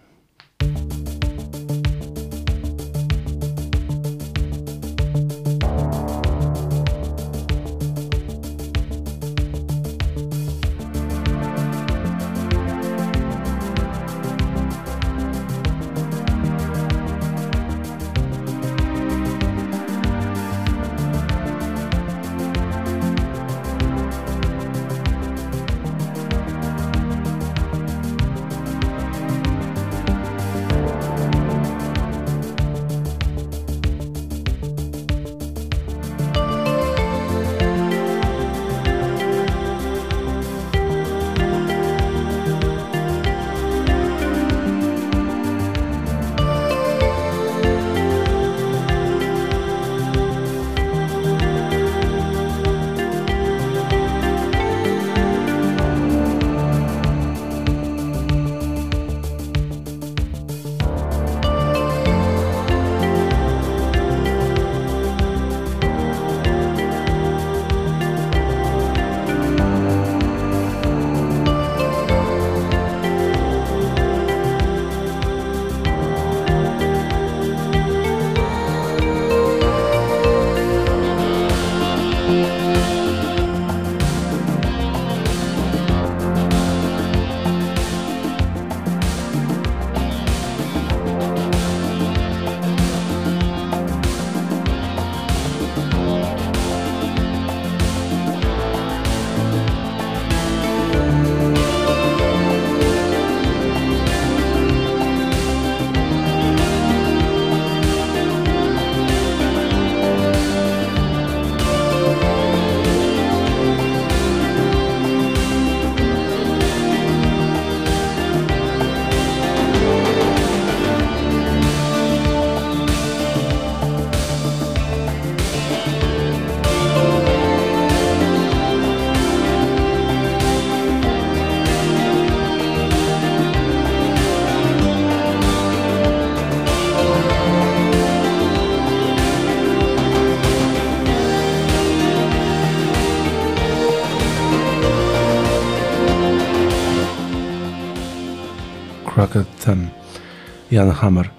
Jan Hammer.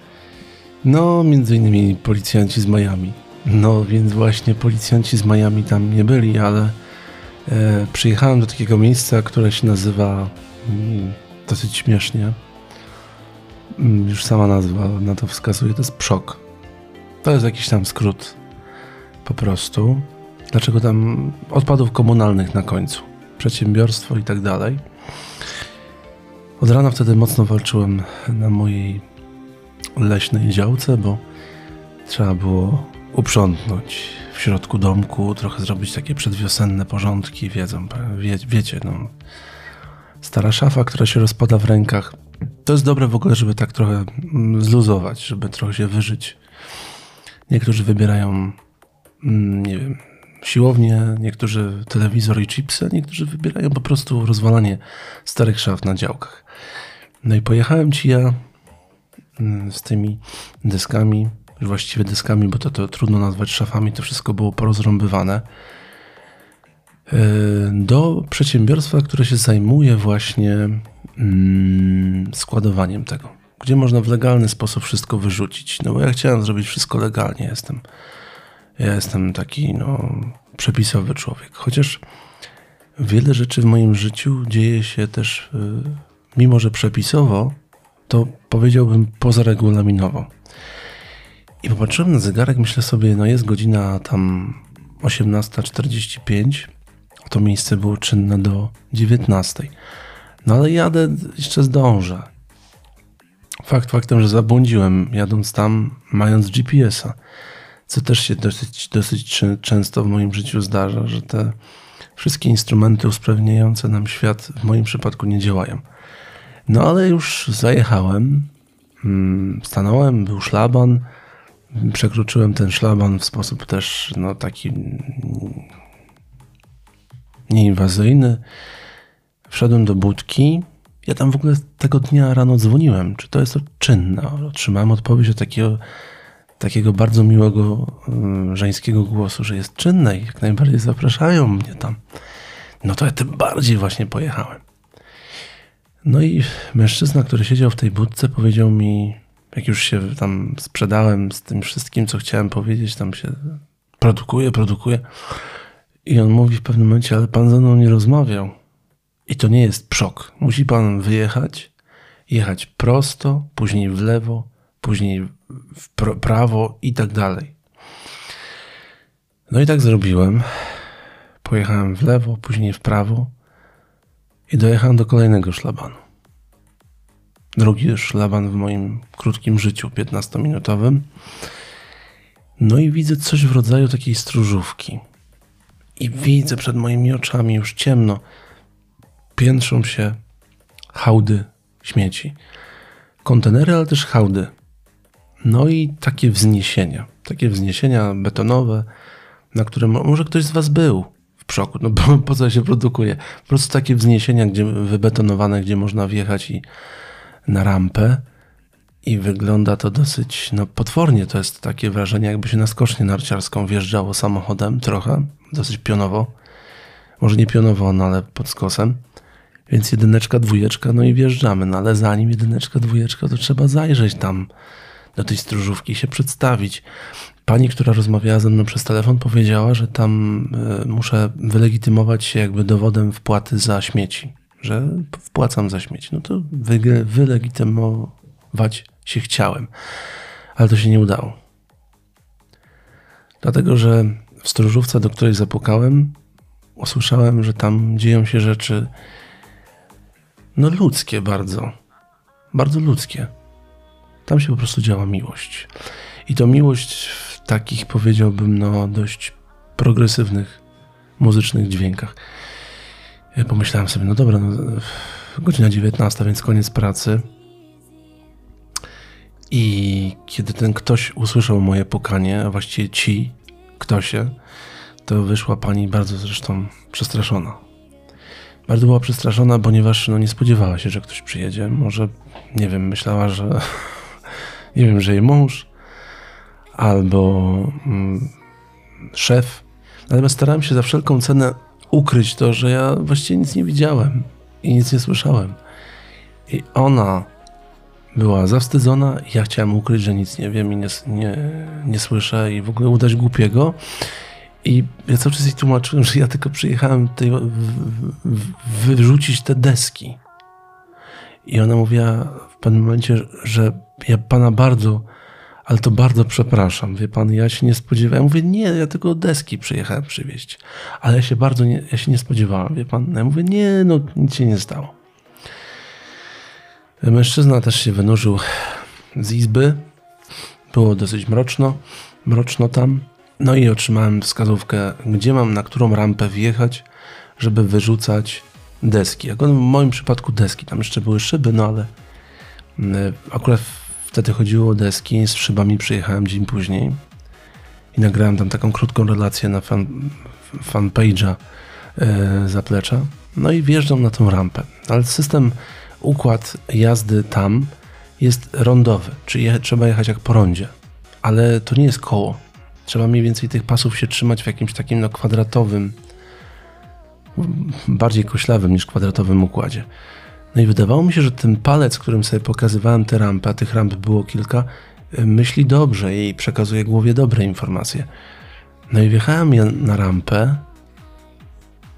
No, między innymi policjanci z Miami. No, więc właśnie policjanci z Miami tam nie byli, ale e, przyjechałem do takiego miejsca, które się nazywa mm, dosyć śmiesznie. Mm, już sama nazwa na to wskazuje, to jest PSZOK. To jest jakiś tam skrót po prostu. Dlaczego tam odpadów komunalnych na końcu? Przedsiębiorstwo i tak dalej. Od rana wtedy mocno walczyłem na mojej leśnej działce, bo trzeba było uprzątnąć w środku domku, trochę zrobić takie przedwiosenne porządki, wiedzą, wie, wiecie, no. Stara szafa, która się rozpada w rękach. To jest dobre w ogóle, żeby tak trochę mm, zluzować, żeby trochę się wyżyć. Niektórzy wybierają, mm, nie wiem, siłownię, niektórzy telewizor i chipsy, niektórzy wybierają po prostu rozwalanie starych szaf na działkach. No i pojechałem ci ja z tymi deskami, już właściwie deskami, bo to, to trudno nazwać szafami, to wszystko było porozrąbywane, yy, do przedsiębiorstwa, które się zajmuje właśnie mm, składowaniem tego, gdzie można w legalny sposób wszystko wyrzucić. No bo ja chciałem zrobić wszystko legalnie, jestem, ja jestem taki no, przepisowy człowiek, chociaż wiele rzeczy w moim życiu dzieje się też, yy, mimo że przepisowo, to powiedziałbym pozaregulaminowo. I popatrzyłem na zegarek, myślę sobie, no jest godzina tam 18.45, to miejsce było czynne do 19. No ale jadę, jeszcze zdążę. Fakt faktem, że zabłądziłem jadąc tam, mając GPS-a. Co też się dosyć, dosyć często w moim życiu zdarza, że te wszystkie instrumenty usprawniające nam świat w moim przypadku nie działają. No ale już zajechałem, mm, stanąłem, był szlaban, przekroczyłem ten szlaban w sposób też no, taki nieinwazyjny. Wszedłem do budki. Ja tam w ogóle tego dnia rano dzwoniłem, czy to jest czynne. Otrzymałem odpowiedź od takiego, takiego bardzo miłego mm, żeńskiego głosu, że jest czynne i jak najbardziej zapraszają mnie tam. No to ja tym bardziej właśnie pojechałem. No i mężczyzna, który siedział w tej budce, powiedział mi, jak już się tam sprzedałem z tym wszystkim, co chciałem powiedzieć, tam się produkuje, produkuje. I on mówi w pewnym momencie, ale pan ze mną nie rozmawiał. I to nie jest przok. Musi pan wyjechać, jechać prosto, później w lewo, później w prawo i tak dalej. No i tak zrobiłem. Pojechałem w lewo, później w prawo i dojechałem do kolejnego szlabanu. Drugi szlaban w moim krótkim życiu, 15-minutowym. No i widzę coś w rodzaju takiej stróżówki. I widzę przed moimi oczami już ciemno. Piętrzą się hałdy śmieci. Kontenery, ale też hałdy. No i takie wzniesienia. Takie wzniesienia betonowe, na które mo- może ktoś z Was był w przoku. No (laughs) bo po co się produkuje? Po prostu takie wzniesienia, gdzie wybetonowane, gdzie można wjechać i na rampę. I wygląda to dosyć no, potwornie. To jest takie wrażenie, jakby się na skocznię narciarską wjeżdżało samochodem, trochę, dosyć pionowo. Może nie pionowo, no ale pod skosem. Więc jedyneczka, dwójeczka, no i wjeżdżamy. No ale zanim jedyneczka, dwójeczka, to trzeba zajrzeć tam do tej stróżówki się przedstawić. Pani, która rozmawiała ze mną przez telefon, powiedziała, że tam y, muszę wylegitymować się jakby dowodem wpłaty za śmieci. Że wpłacam za śmieci. No to wylegitymować się chciałem. Ale to się nie udało. Dlatego, że w stróżówce, do której zapukałem, usłyszałem, że tam dzieją się rzeczy no ludzkie bardzo. Bardzo ludzkie. Tam się po prostu działa miłość. I to miłość takich, powiedziałbym, no dość progresywnych muzycznych dźwiękach. Pomyślałem sobie, no dobra, no, godzina 19, więc koniec pracy. I kiedy ten ktoś usłyszał moje pukanie, a właściwie ci ktosie, to wyszła pani bardzo zresztą przestraszona. Bardzo była przestraszona, ponieważ no, nie spodziewała się, że ktoś przyjedzie. Może, nie wiem, myślała, że (laughs) nie wiem, że jej mąż albo mm, szef. Natomiast starałem się za wszelką cenę ukryć to, że ja właściwie nic nie widziałem i nic nie słyszałem. I ona była zawstydzona, ja chciałem ukryć, że nic nie wiem i nie, nie, nie słyszę i w ogóle udać głupiego. I ja cały czas jej tłumaczyłem, że ja tylko przyjechałem tutaj w, w, wyrzucić te deski. I ona mówiła w pewnym momencie, że ja pana bardzo, ale to bardzo przepraszam, wie pan, ja się nie spodziewałem. Ja mówię, nie, ja tylko deski przyjechałem przywieźć. Ale ja się bardzo nie, ja się nie spodziewałam, wie pan. Ja mówię, nie, no nic się nie stało. Mężczyzna też się wynurzył z izby. Było dosyć mroczno, mroczno tam. No i otrzymałem wskazówkę, gdzie mam, na którą rampę wjechać, żeby wyrzucać deski. Jak w moim przypadku deski, tam jeszcze były szyby, no ale mm, akurat wtedy chodziło o deski, z szybami przyjechałem dzień później i nagrałem tam taką krótką relację na fan, fanpage'a e, zaplecza. No i wjeżdżam na tą rampę. Ale system, układ jazdy tam jest rondowy, czyli je, trzeba jechać jak po rondzie. Ale to nie jest koło. Trzeba mniej więcej tych pasów się trzymać w jakimś takim no, kwadratowym, bardziej koślawym niż kwadratowym układzie. No i wydawało mi się, że ten palec, którym sobie pokazywałem te rampy, a tych ramp było kilka, y, myśli dobrze i przekazuje głowie dobre informacje. No i wjechałem na rampę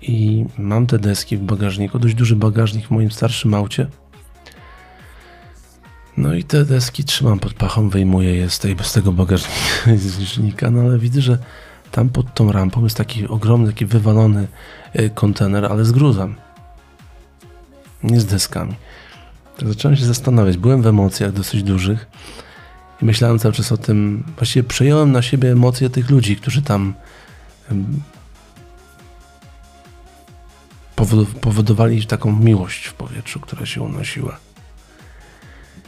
i mam te deski w bagażniku, dość duży bagażnik w moim starszym aucie. No i te deski trzymam pod pachą, wyjmuję je z, tej, z tego bagażnika, (laughs) no ale widzę, że tam pod tą rampą jest taki ogromny, taki wywalony y, kontener, ale z gruzem. Nie z deskami. Zacząłem się zastanawiać. Byłem w emocjach dosyć dużych i myślałem cały czas o tym. Właściwie przejąłem na siebie emocje tych ludzi, którzy tam powodowali taką miłość w powietrzu, która się unosiła.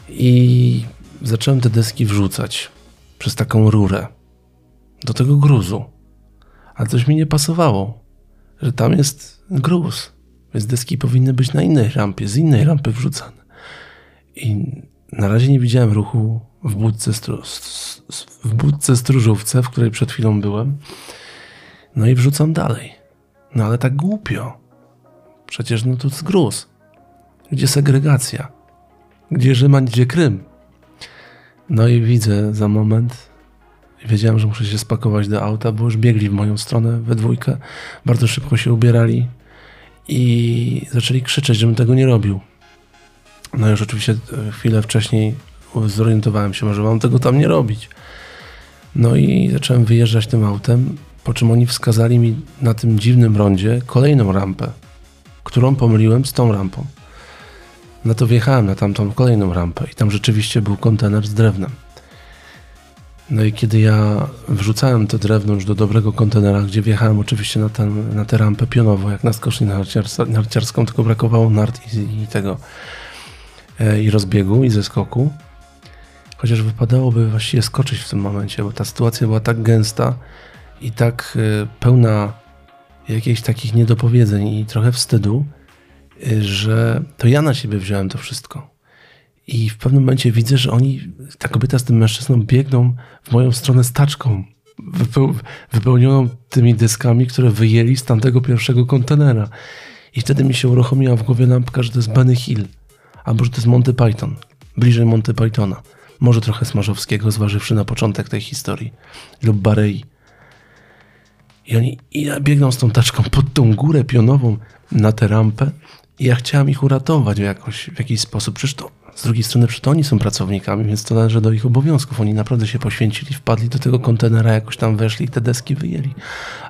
I zacząłem te deski wrzucać przez taką rurę do tego gruzu. Ale coś mi nie pasowało, że tam jest gruz, więc deski powinny być na innej rampie, z innej rampy wrzucane. I na razie nie widziałem ruchu w budce, stru, w budce stróżówce, w której przed chwilą byłem. No i wrzucam dalej. No ale tak głupio. Przecież no to jest gruz. Gdzie segregacja? Gdzie Rzyma, gdzie Krym? No i widzę za moment, wiedziałem, że muszę się spakować do auta, bo już biegli w moją stronę we dwójkę. Bardzo szybko się ubierali i zaczęli krzyczeć, żebym tego nie robił. No już oczywiście e, chwilę wcześniej zorientowałem się, że mam tego tam nie robić. No i zacząłem wyjeżdżać tym autem, po czym oni wskazali mi na tym dziwnym rondzie kolejną rampę, którą pomyliłem z tą rampą. No to wjechałem na tamtą kolejną rampę i tam rzeczywiście był kontener z drewnem. No i kiedy ja wrzucałem to drewno już do dobrego kontenera, gdzie wjechałem oczywiście na, ten, na tę rampę pionowo, jak na skoczni narciars- narciarską, tylko brakowało nart i, i tego e, i rozbiegu i zeskoku. Chociaż wypadałoby właściwie skoczyć w tym momencie, bo ta sytuacja była tak gęsta i tak e, pełna jakichś takich niedopowiedzeń i trochę wstydu, e, że to ja na siebie wziąłem to wszystko. I w pewnym momencie widzę, że oni, ta kobieta z tym mężczyzną biegną w moją stronę z taczką, wypeł, wypełnioną tymi dyskami, które wyjęli z tamtego pierwszego kontenera. I wtedy mi się uruchomiła w głowie lampka, że to jest Benny Hill, albo że to jest Monty Python, bliżej Monty Pythona. Może trochę Smarzowskiego, zważywszy na początek tej historii, lub Barei. I oni i ja biegną z tą taczką pod tą górę pionową na tę rampę i ja chciałem ich uratować w, jakoś, w jakiś sposób. Przecież to, z drugiej strony, przecież to oni są pracownikami, więc to należy do ich obowiązków. Oni naprawdę się poświęcili, wpadli do tego kontenera, jakoś tam weszli i te deski wyjęli.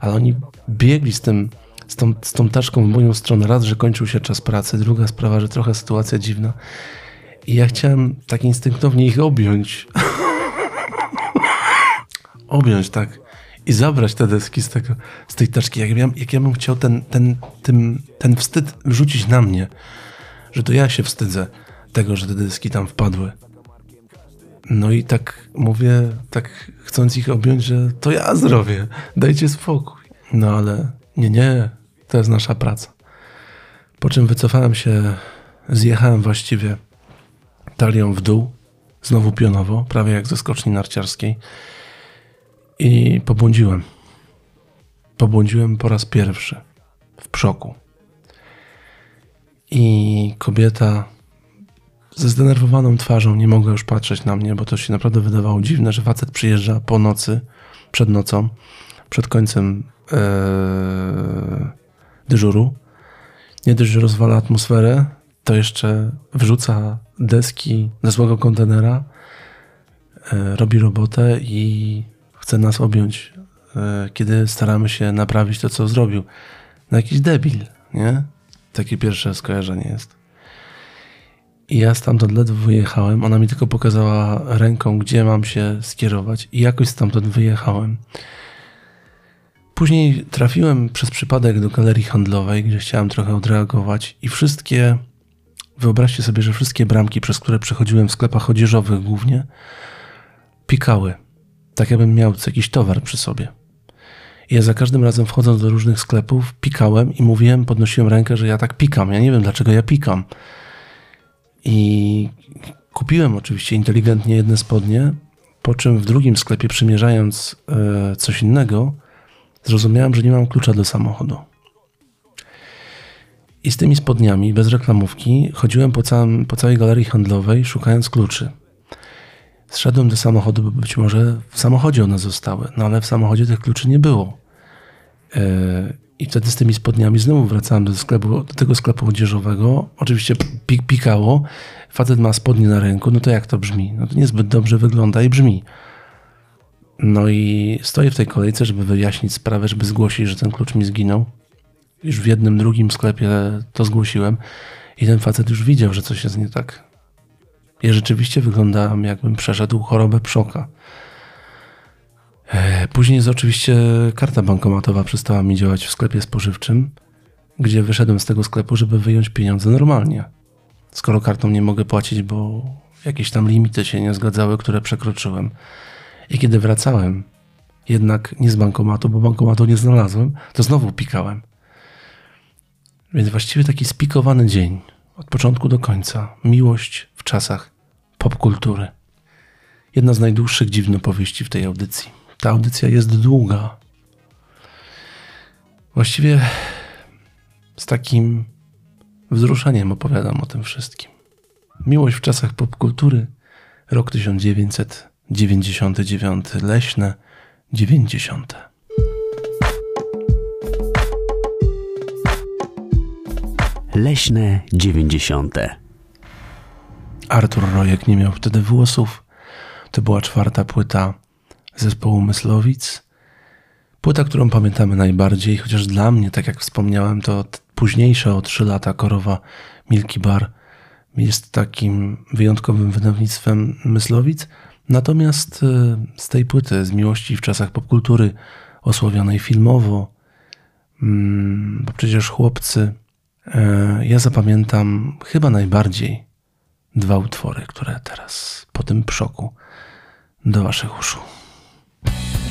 Ale oni biegli z tym, z tą, z tą taczką w moją stronę. Raz, że kończył się czas pracy, druga sprawa, że trochę sytuacja dziwna. I ja chciałem tak instynktownie ich objąć. (laughs) objąć, tak. I zabrać te deski z, tego, z tej taczki. Jak ja, jak ja bym chciał ten, ten, ten, ten wstyd wrzucić na mnie, że to ja się wstydzę tego, że te deski tam wpadły. No i tak mówię, tak chcąc ich objąć, że to ja zrobię, dajcie spokój. No ale nie, nie, to jest nasza praca. Po czym wycofałem się, zjechałem właściwie talią w dół, znowu pionowo, prawie jak ze skoczni narciarskiej i pobłądziłem. Pobłądziłem po raz pierwszy w przoku. I kobieta ze zdenerwowaną twarzą nie mogła już patrzeć na mnie, bo to się naprawdę wydawało dziwne, że facet przyjeżdża po nocy, przed nocą, przed końcem ee, dyżuru. Nie dość, że rozwala atmosferę, to jeszcze wrzuca deski ze złego kontenera, e, robi robotę i chce nas objąć, e, kiedy staramy się naprawić to, co zrobił. No jakiś debil, nie? Takie pierwsze skojarzenie jest. I ja stamtąd ledwo wyjechałem. Ona mi tylko pokazała ręką, gdzie mam się skierować, i jakoś stamtąd wyjechałem. Później trafiłem przez przypadek do galerii handlowej, gdzie chciałem trochę odreagować, i wszystkie, wyobraźcie sobie, że wszystkie bramki, przez które przechodziłem w sklepach odzieżowych głównie, pikały. Tak jakbym miał jakiś towar przy sobie. I ja za każdym razem wchodząc do różnych sklepów, pikałem i mówiłem, podnosiłem rękę, że ja tak pikam. Ja nie wiem, dlaczego ja pikam. I kupiłem oczywiście inteligentnie jedne spodnie, po czym w drugim sklepie przymierzając e, coś innego, zrozumiałem, że nie mam klucza do samochodu. I z tymi spodniami, bez reklamówki, chodziłem po, całym, po całej galerii handlowej, szukając kluczy. Zszedłem do samochodu, bo być może w samochodzie one zostały, no ale w samochodzie tych kluczy nie było. E, I wtedy z tymi spodniami znowu wracałem do, sklepu, do tego sklepu odzieżowego. Oczywiście pik pikało. Facet ma spodnie na ręku, no to jak to brzmi? No to niezbyt dobrze wygląda i brzmi. No i stoję w tej kolejce, żeby wyjaśnić sprawę, żeby zgłosić, że ten klucz mi zginął. Już w jednym, drugim sklepie to zgłosiłem i ten facet już widział, że coś jest nie tak. Ja rzeczywiście wyglądałem, jakbym przeszedł chorobę przoka. E, Później jest oczywiście karta bankomatowa przestała mi działać w sklepie spożywczym, gdzie wyszedłem z tego sklepu, żeby wyjąć pieniądze normalnie. Skoro kartą nie mogę płacić, bo jakieś tam limity się nie zgadzały, które przekroczyłem. I kiedy wracałem, jednak nie z bankomatu, bo bankomatu nie znalazłem, to znowu pikałem. Więc właściwie taki spikowany dzień, od początku do końca. Miłość w czasach popkultury. Jedna z najdłuższych dziwnopowieści w tej audycji. Ta audycja jest długa. Właściwie z takim wzruszeniem opowiadam o tym wszystkim. Miłość w czasach popkultury, rok 1999, leśne 90. Leśne 90. Artur Rojek nie miał wtedy włosów. To była czwarta płyta zespołu Myslowic. Płyta, którą pamiętamy najbardziej, chociaż dla mnie, tak jak wspomniałem, to późniejsza o 3 lata korowa Milky Bar jest takim wyjątkowym wydawnictwem Myslowic. Natomiast y, z tej płyty, z miłości w czasach popkultury, osławionej filmowo, mm, bo przecież chłopcy, e, ja zapamiętam chyba najbardziej dwa utwory, które teraz po tym przoku do waszych uszu. Thank you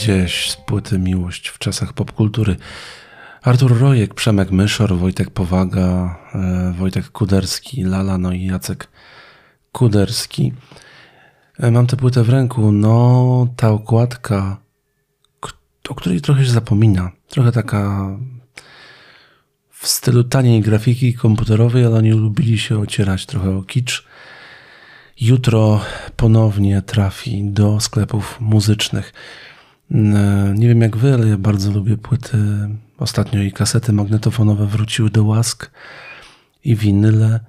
Gdzieś z płyty Miłość w czasach popkultury. Artur Rojek, Przemek Myszor, Wojtek Powaga, e, Wojtek Kuderski, Lala, no i Jacek Kuderski. E, Mam tę płytę w ręku. No, ta okładka, o której trochę się zapomina. Trochę taka w stylu taniej grafiki komputerowej, ale oni lubili się ocierać trochę o kicz. Jutro ponownie trafi do sklepów muzycznych. Nie wiem jak wy, ale ja bardzo lubię płyty. Ostatnio i kasety magnetofonowe wróciły do łask i winyle.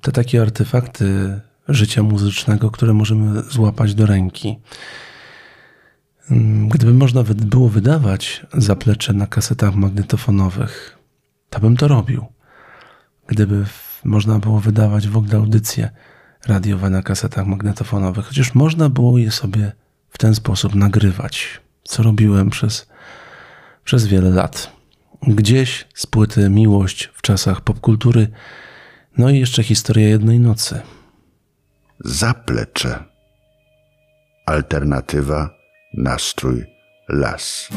Te takie artefakty życia muzycznego, które możemy złapać do ręki. Gdyby można było wydawać zaplecze na kasetach magnetofonowych, to bym to robił. Gdyby można było wydawać w ogóle audycje radiowe na kasetach magnetofonowych, chociaż można było je sobie w ten sposób nagrywać, co robiłem przez, przez wiele lat. Gdzieś z płyty Miłość w czasach popkultury, no i jeszcze historia jednej nocy. Zaplecze. Alternatywa, nastrój, las.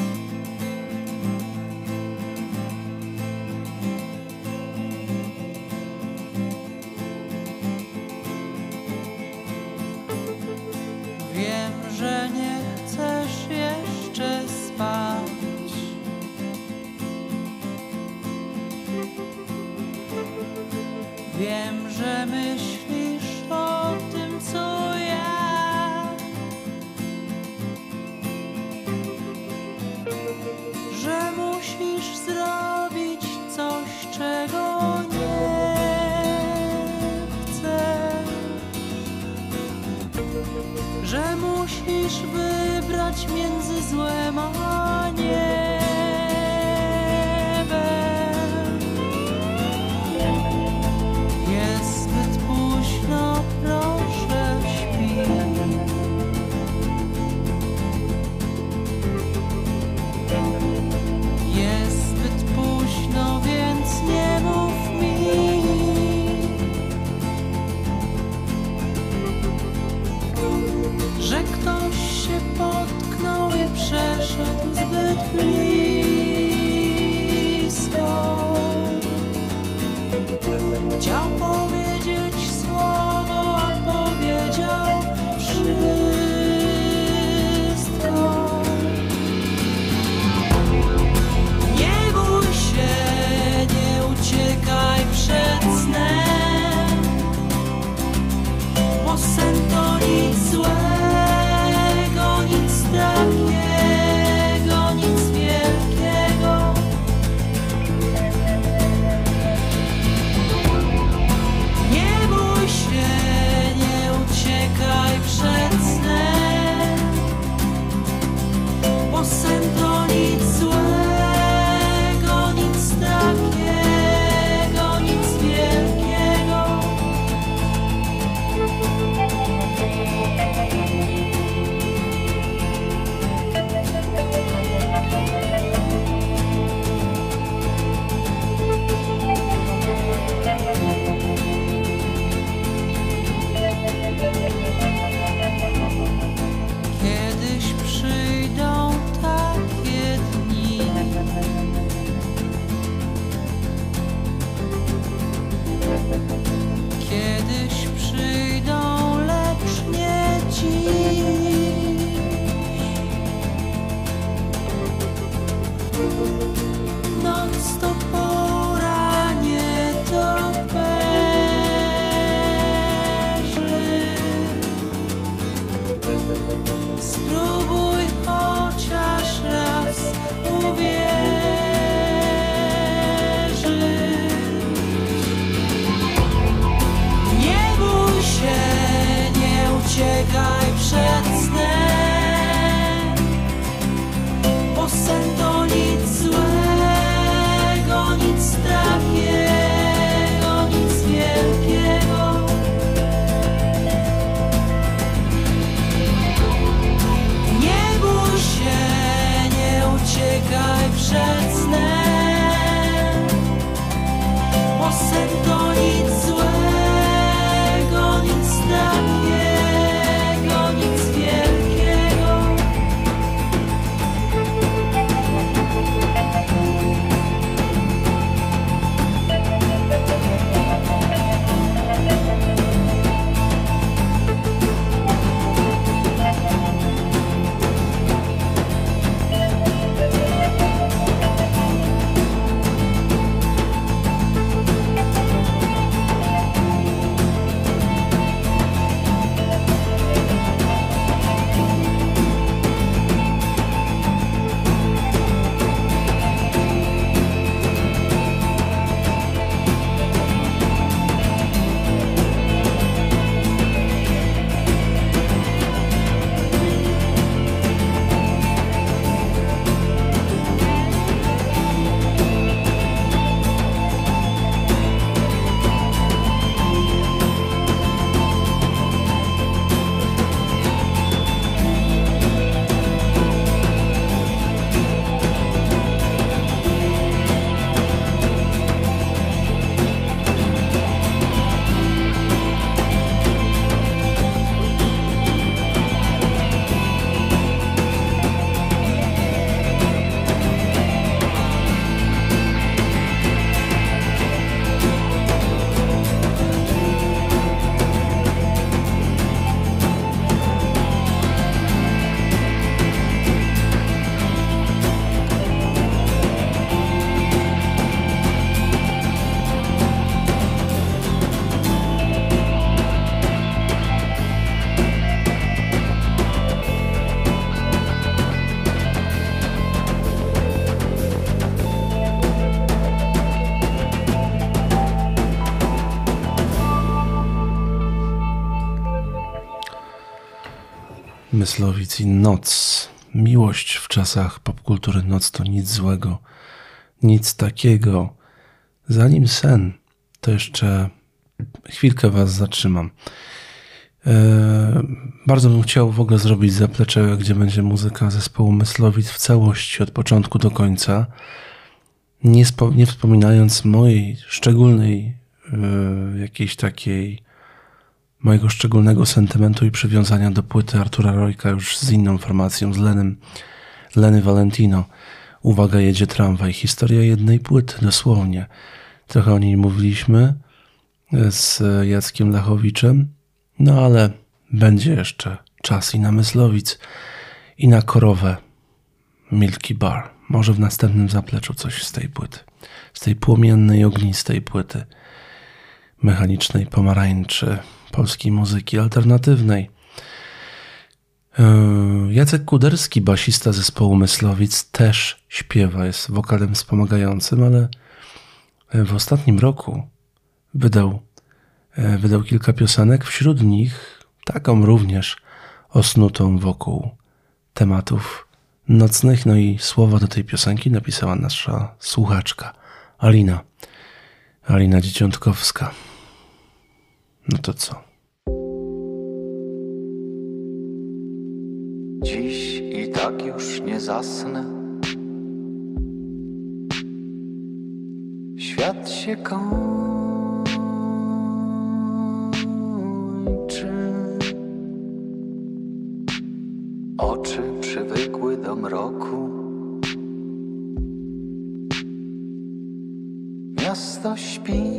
Myślisz o tym, co ja. Że musisz zrobić coś, czego nie chcesz że musisz wybrać między złem a stop. Myslowic i Noc. Miłość w czasach popkultury Noc to nic złego, nic takiego. Zanim sen, to jeszcze chwilkę Was zatrzymam. E, bardzo bym chciał w ogóle zrobić zaplecze, gdzie będzie muzyka zespołu Myslowic w całości, od początku do końca. Nie, spo, nie wspominając mojej szczególnej, e, jakiejś takiej, mojego szczególnego sentymentu i przywiązania do płyty Artura Rojka już z inną formacją, z Lenem, Leny Valentino. Uwaga, jedzie tramwaj. Historia jednej płyty, dosłownie. Trochę o niej mówiliśmy z Jackiem Lachowiczem, no ale będzie jeszcze czas i na Myslowic, i na korowę Milky Bar. Może w następnym zapleczu coś z tej płyty. Z tej płomiennej, ognistej płyty mechanicznej pomarańczy polskiej muzyki alternatywnej. Yy, Jacek Kuderski, basista zespołu Myslowic, też śpiewa, jest wokalem wspomagającym, ale w ostatnim roku wydał, e, wydał kilka piosenek, wśród nich taką również osnutą wokół tematów nocnych. No i słowa do tej piosenki napisała nasza słuchaczka Alina. Alina Dzieciątkowska. No to co? Zasnę. Świat się kończy. Oczy przywykły do mroku. Miasto śpi.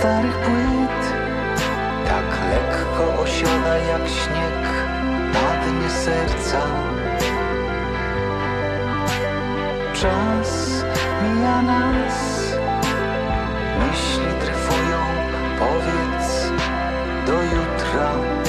Starych płyt tak lekko osiada jak śnieg na dnie serca. Czas mija nas, myśli dryfują, powiedz do jutra.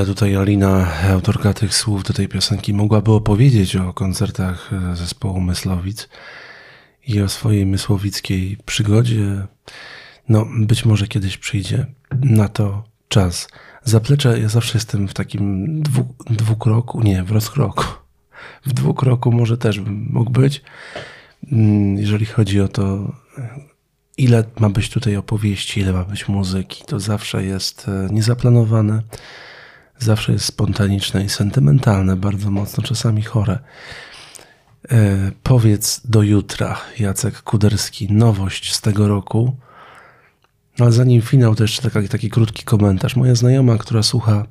Ile tutaj Alina, autorka tych słów do tej piosenki, mogłaby opowiedzieć o koncertach e, zespołu Myslowic i o swojej mysłowickiej przygodzie. No, być może kiedyś przyjdzie na to czas. Zaplecze, ja zawsze jestem w takim dwu, dwukroku, nie, w rozkroku. W dwukroku może też mógł być, Mm, jeżeli chodzi o to, ile ma być tutaj opowieści, ile ma być muzyki. To zawsze jest e, niezaplanowane zawsze jest spontaniczne i sentymentalne, bardzo mocno, czasami chore. E, powiedz do jutra, Jacek Kuderski, nowość z tego roku. No, Ale zanim finał, to jeszcze taki, taki krótki komentarz. Moja znajoma, która słucha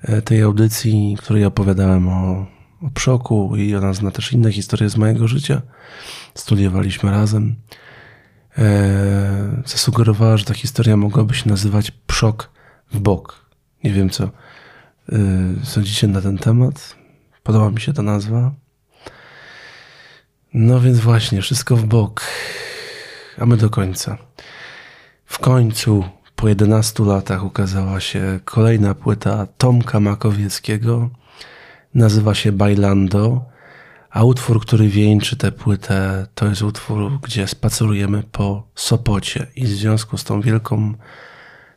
e, tej audycji, której opowiadałem o, o przoku i ona zna też inne historie z mojego życia, studiowaliśmy razem, e, zasugerowała, że ta historia mogłaby się nazywać Przok w bok. Nie wiem, co sądzicie na ten temat. Podoba mi się ta nazwa. No więc właśnie, wszystko w bok. A my do końca. W końcu, po 11 latach, ukazała się kolejna płyta Tomka Makowieckiego. Nazywa się Bailando. A utwór, który wieńczy tę płytę, to jest utwór, gdzie spacerujemy po Sopocie. I w związku z tą wielką,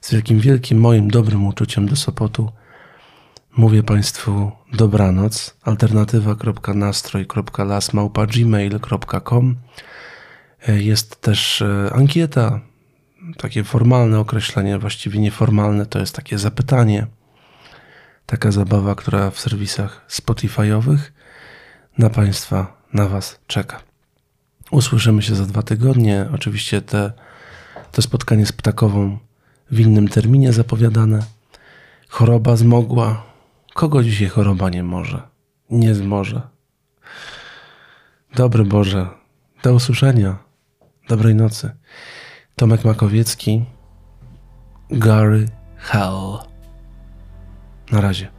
z wielkim, wielkim moim dobrym uczuciem do Sopotu, mówię Państwu dobranoc. Alternatywa.nastroj.lasmałpa.gmail.com Jest też e, ankieta, takie formalne określenie, właściwie nieformalne, to jest takie zapytanie. Taka zabawa, która w serwisach Spotify'owych na Państwa, na Was czeka. Usłyszymy się za dwa tygodnie. Oczywiście te, to spotkanie z ptakową w innym terminie zapowiadane. Choroba zmogła. Kogo dzisiaj choroba nie może? Nie zmoże. Dobry Boże. Do usłyszenia. Dobrej nocy. Tomek Makowiecki. Gary Hell. Na razie.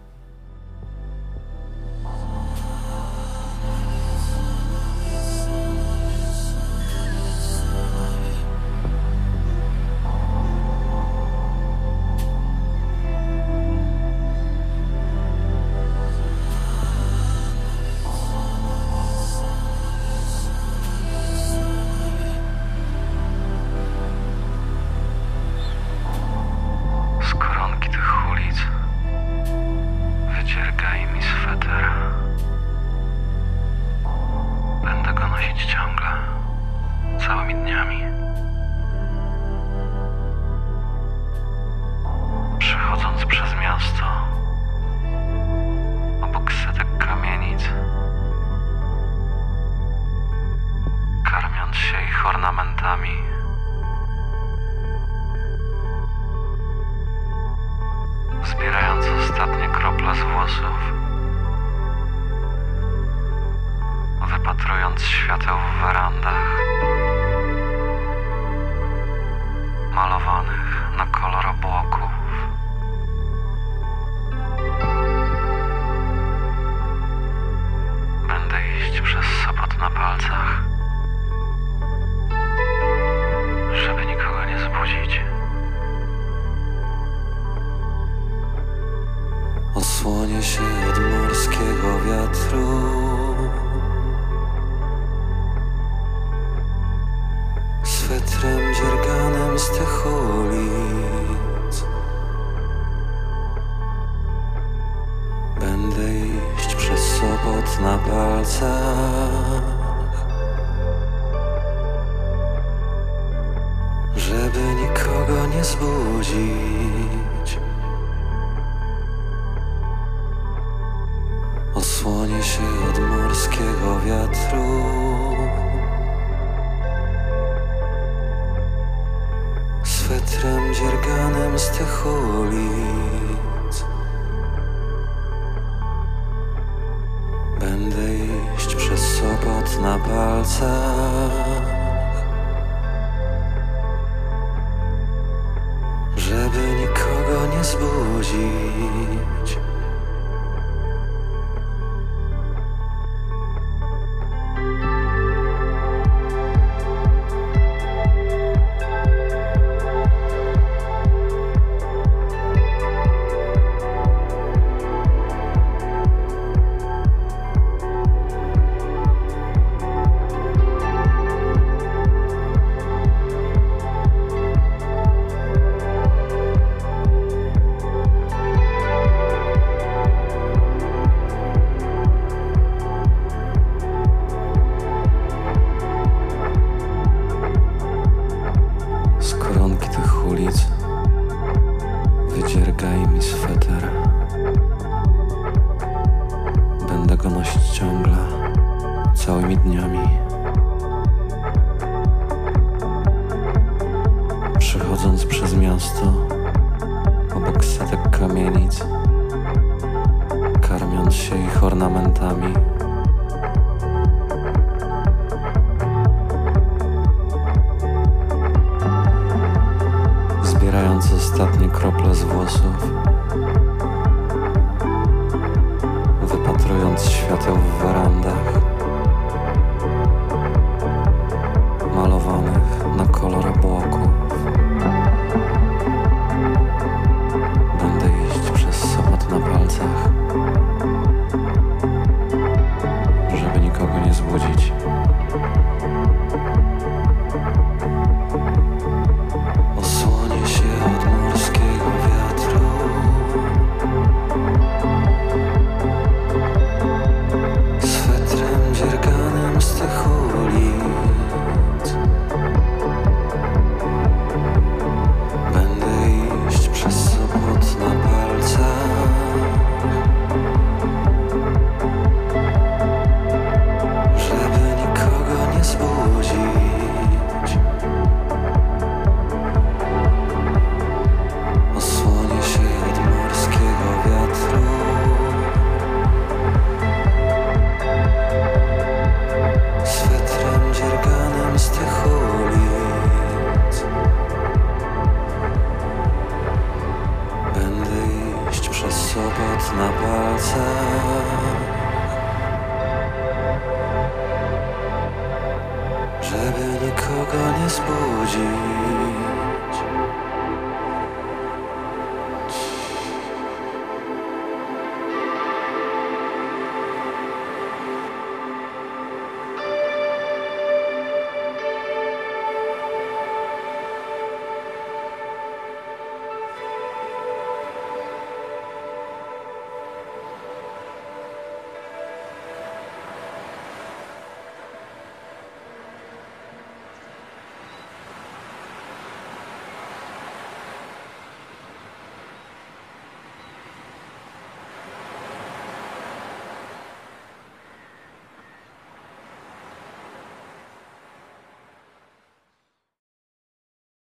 Żeby nikogo nie zbudzić.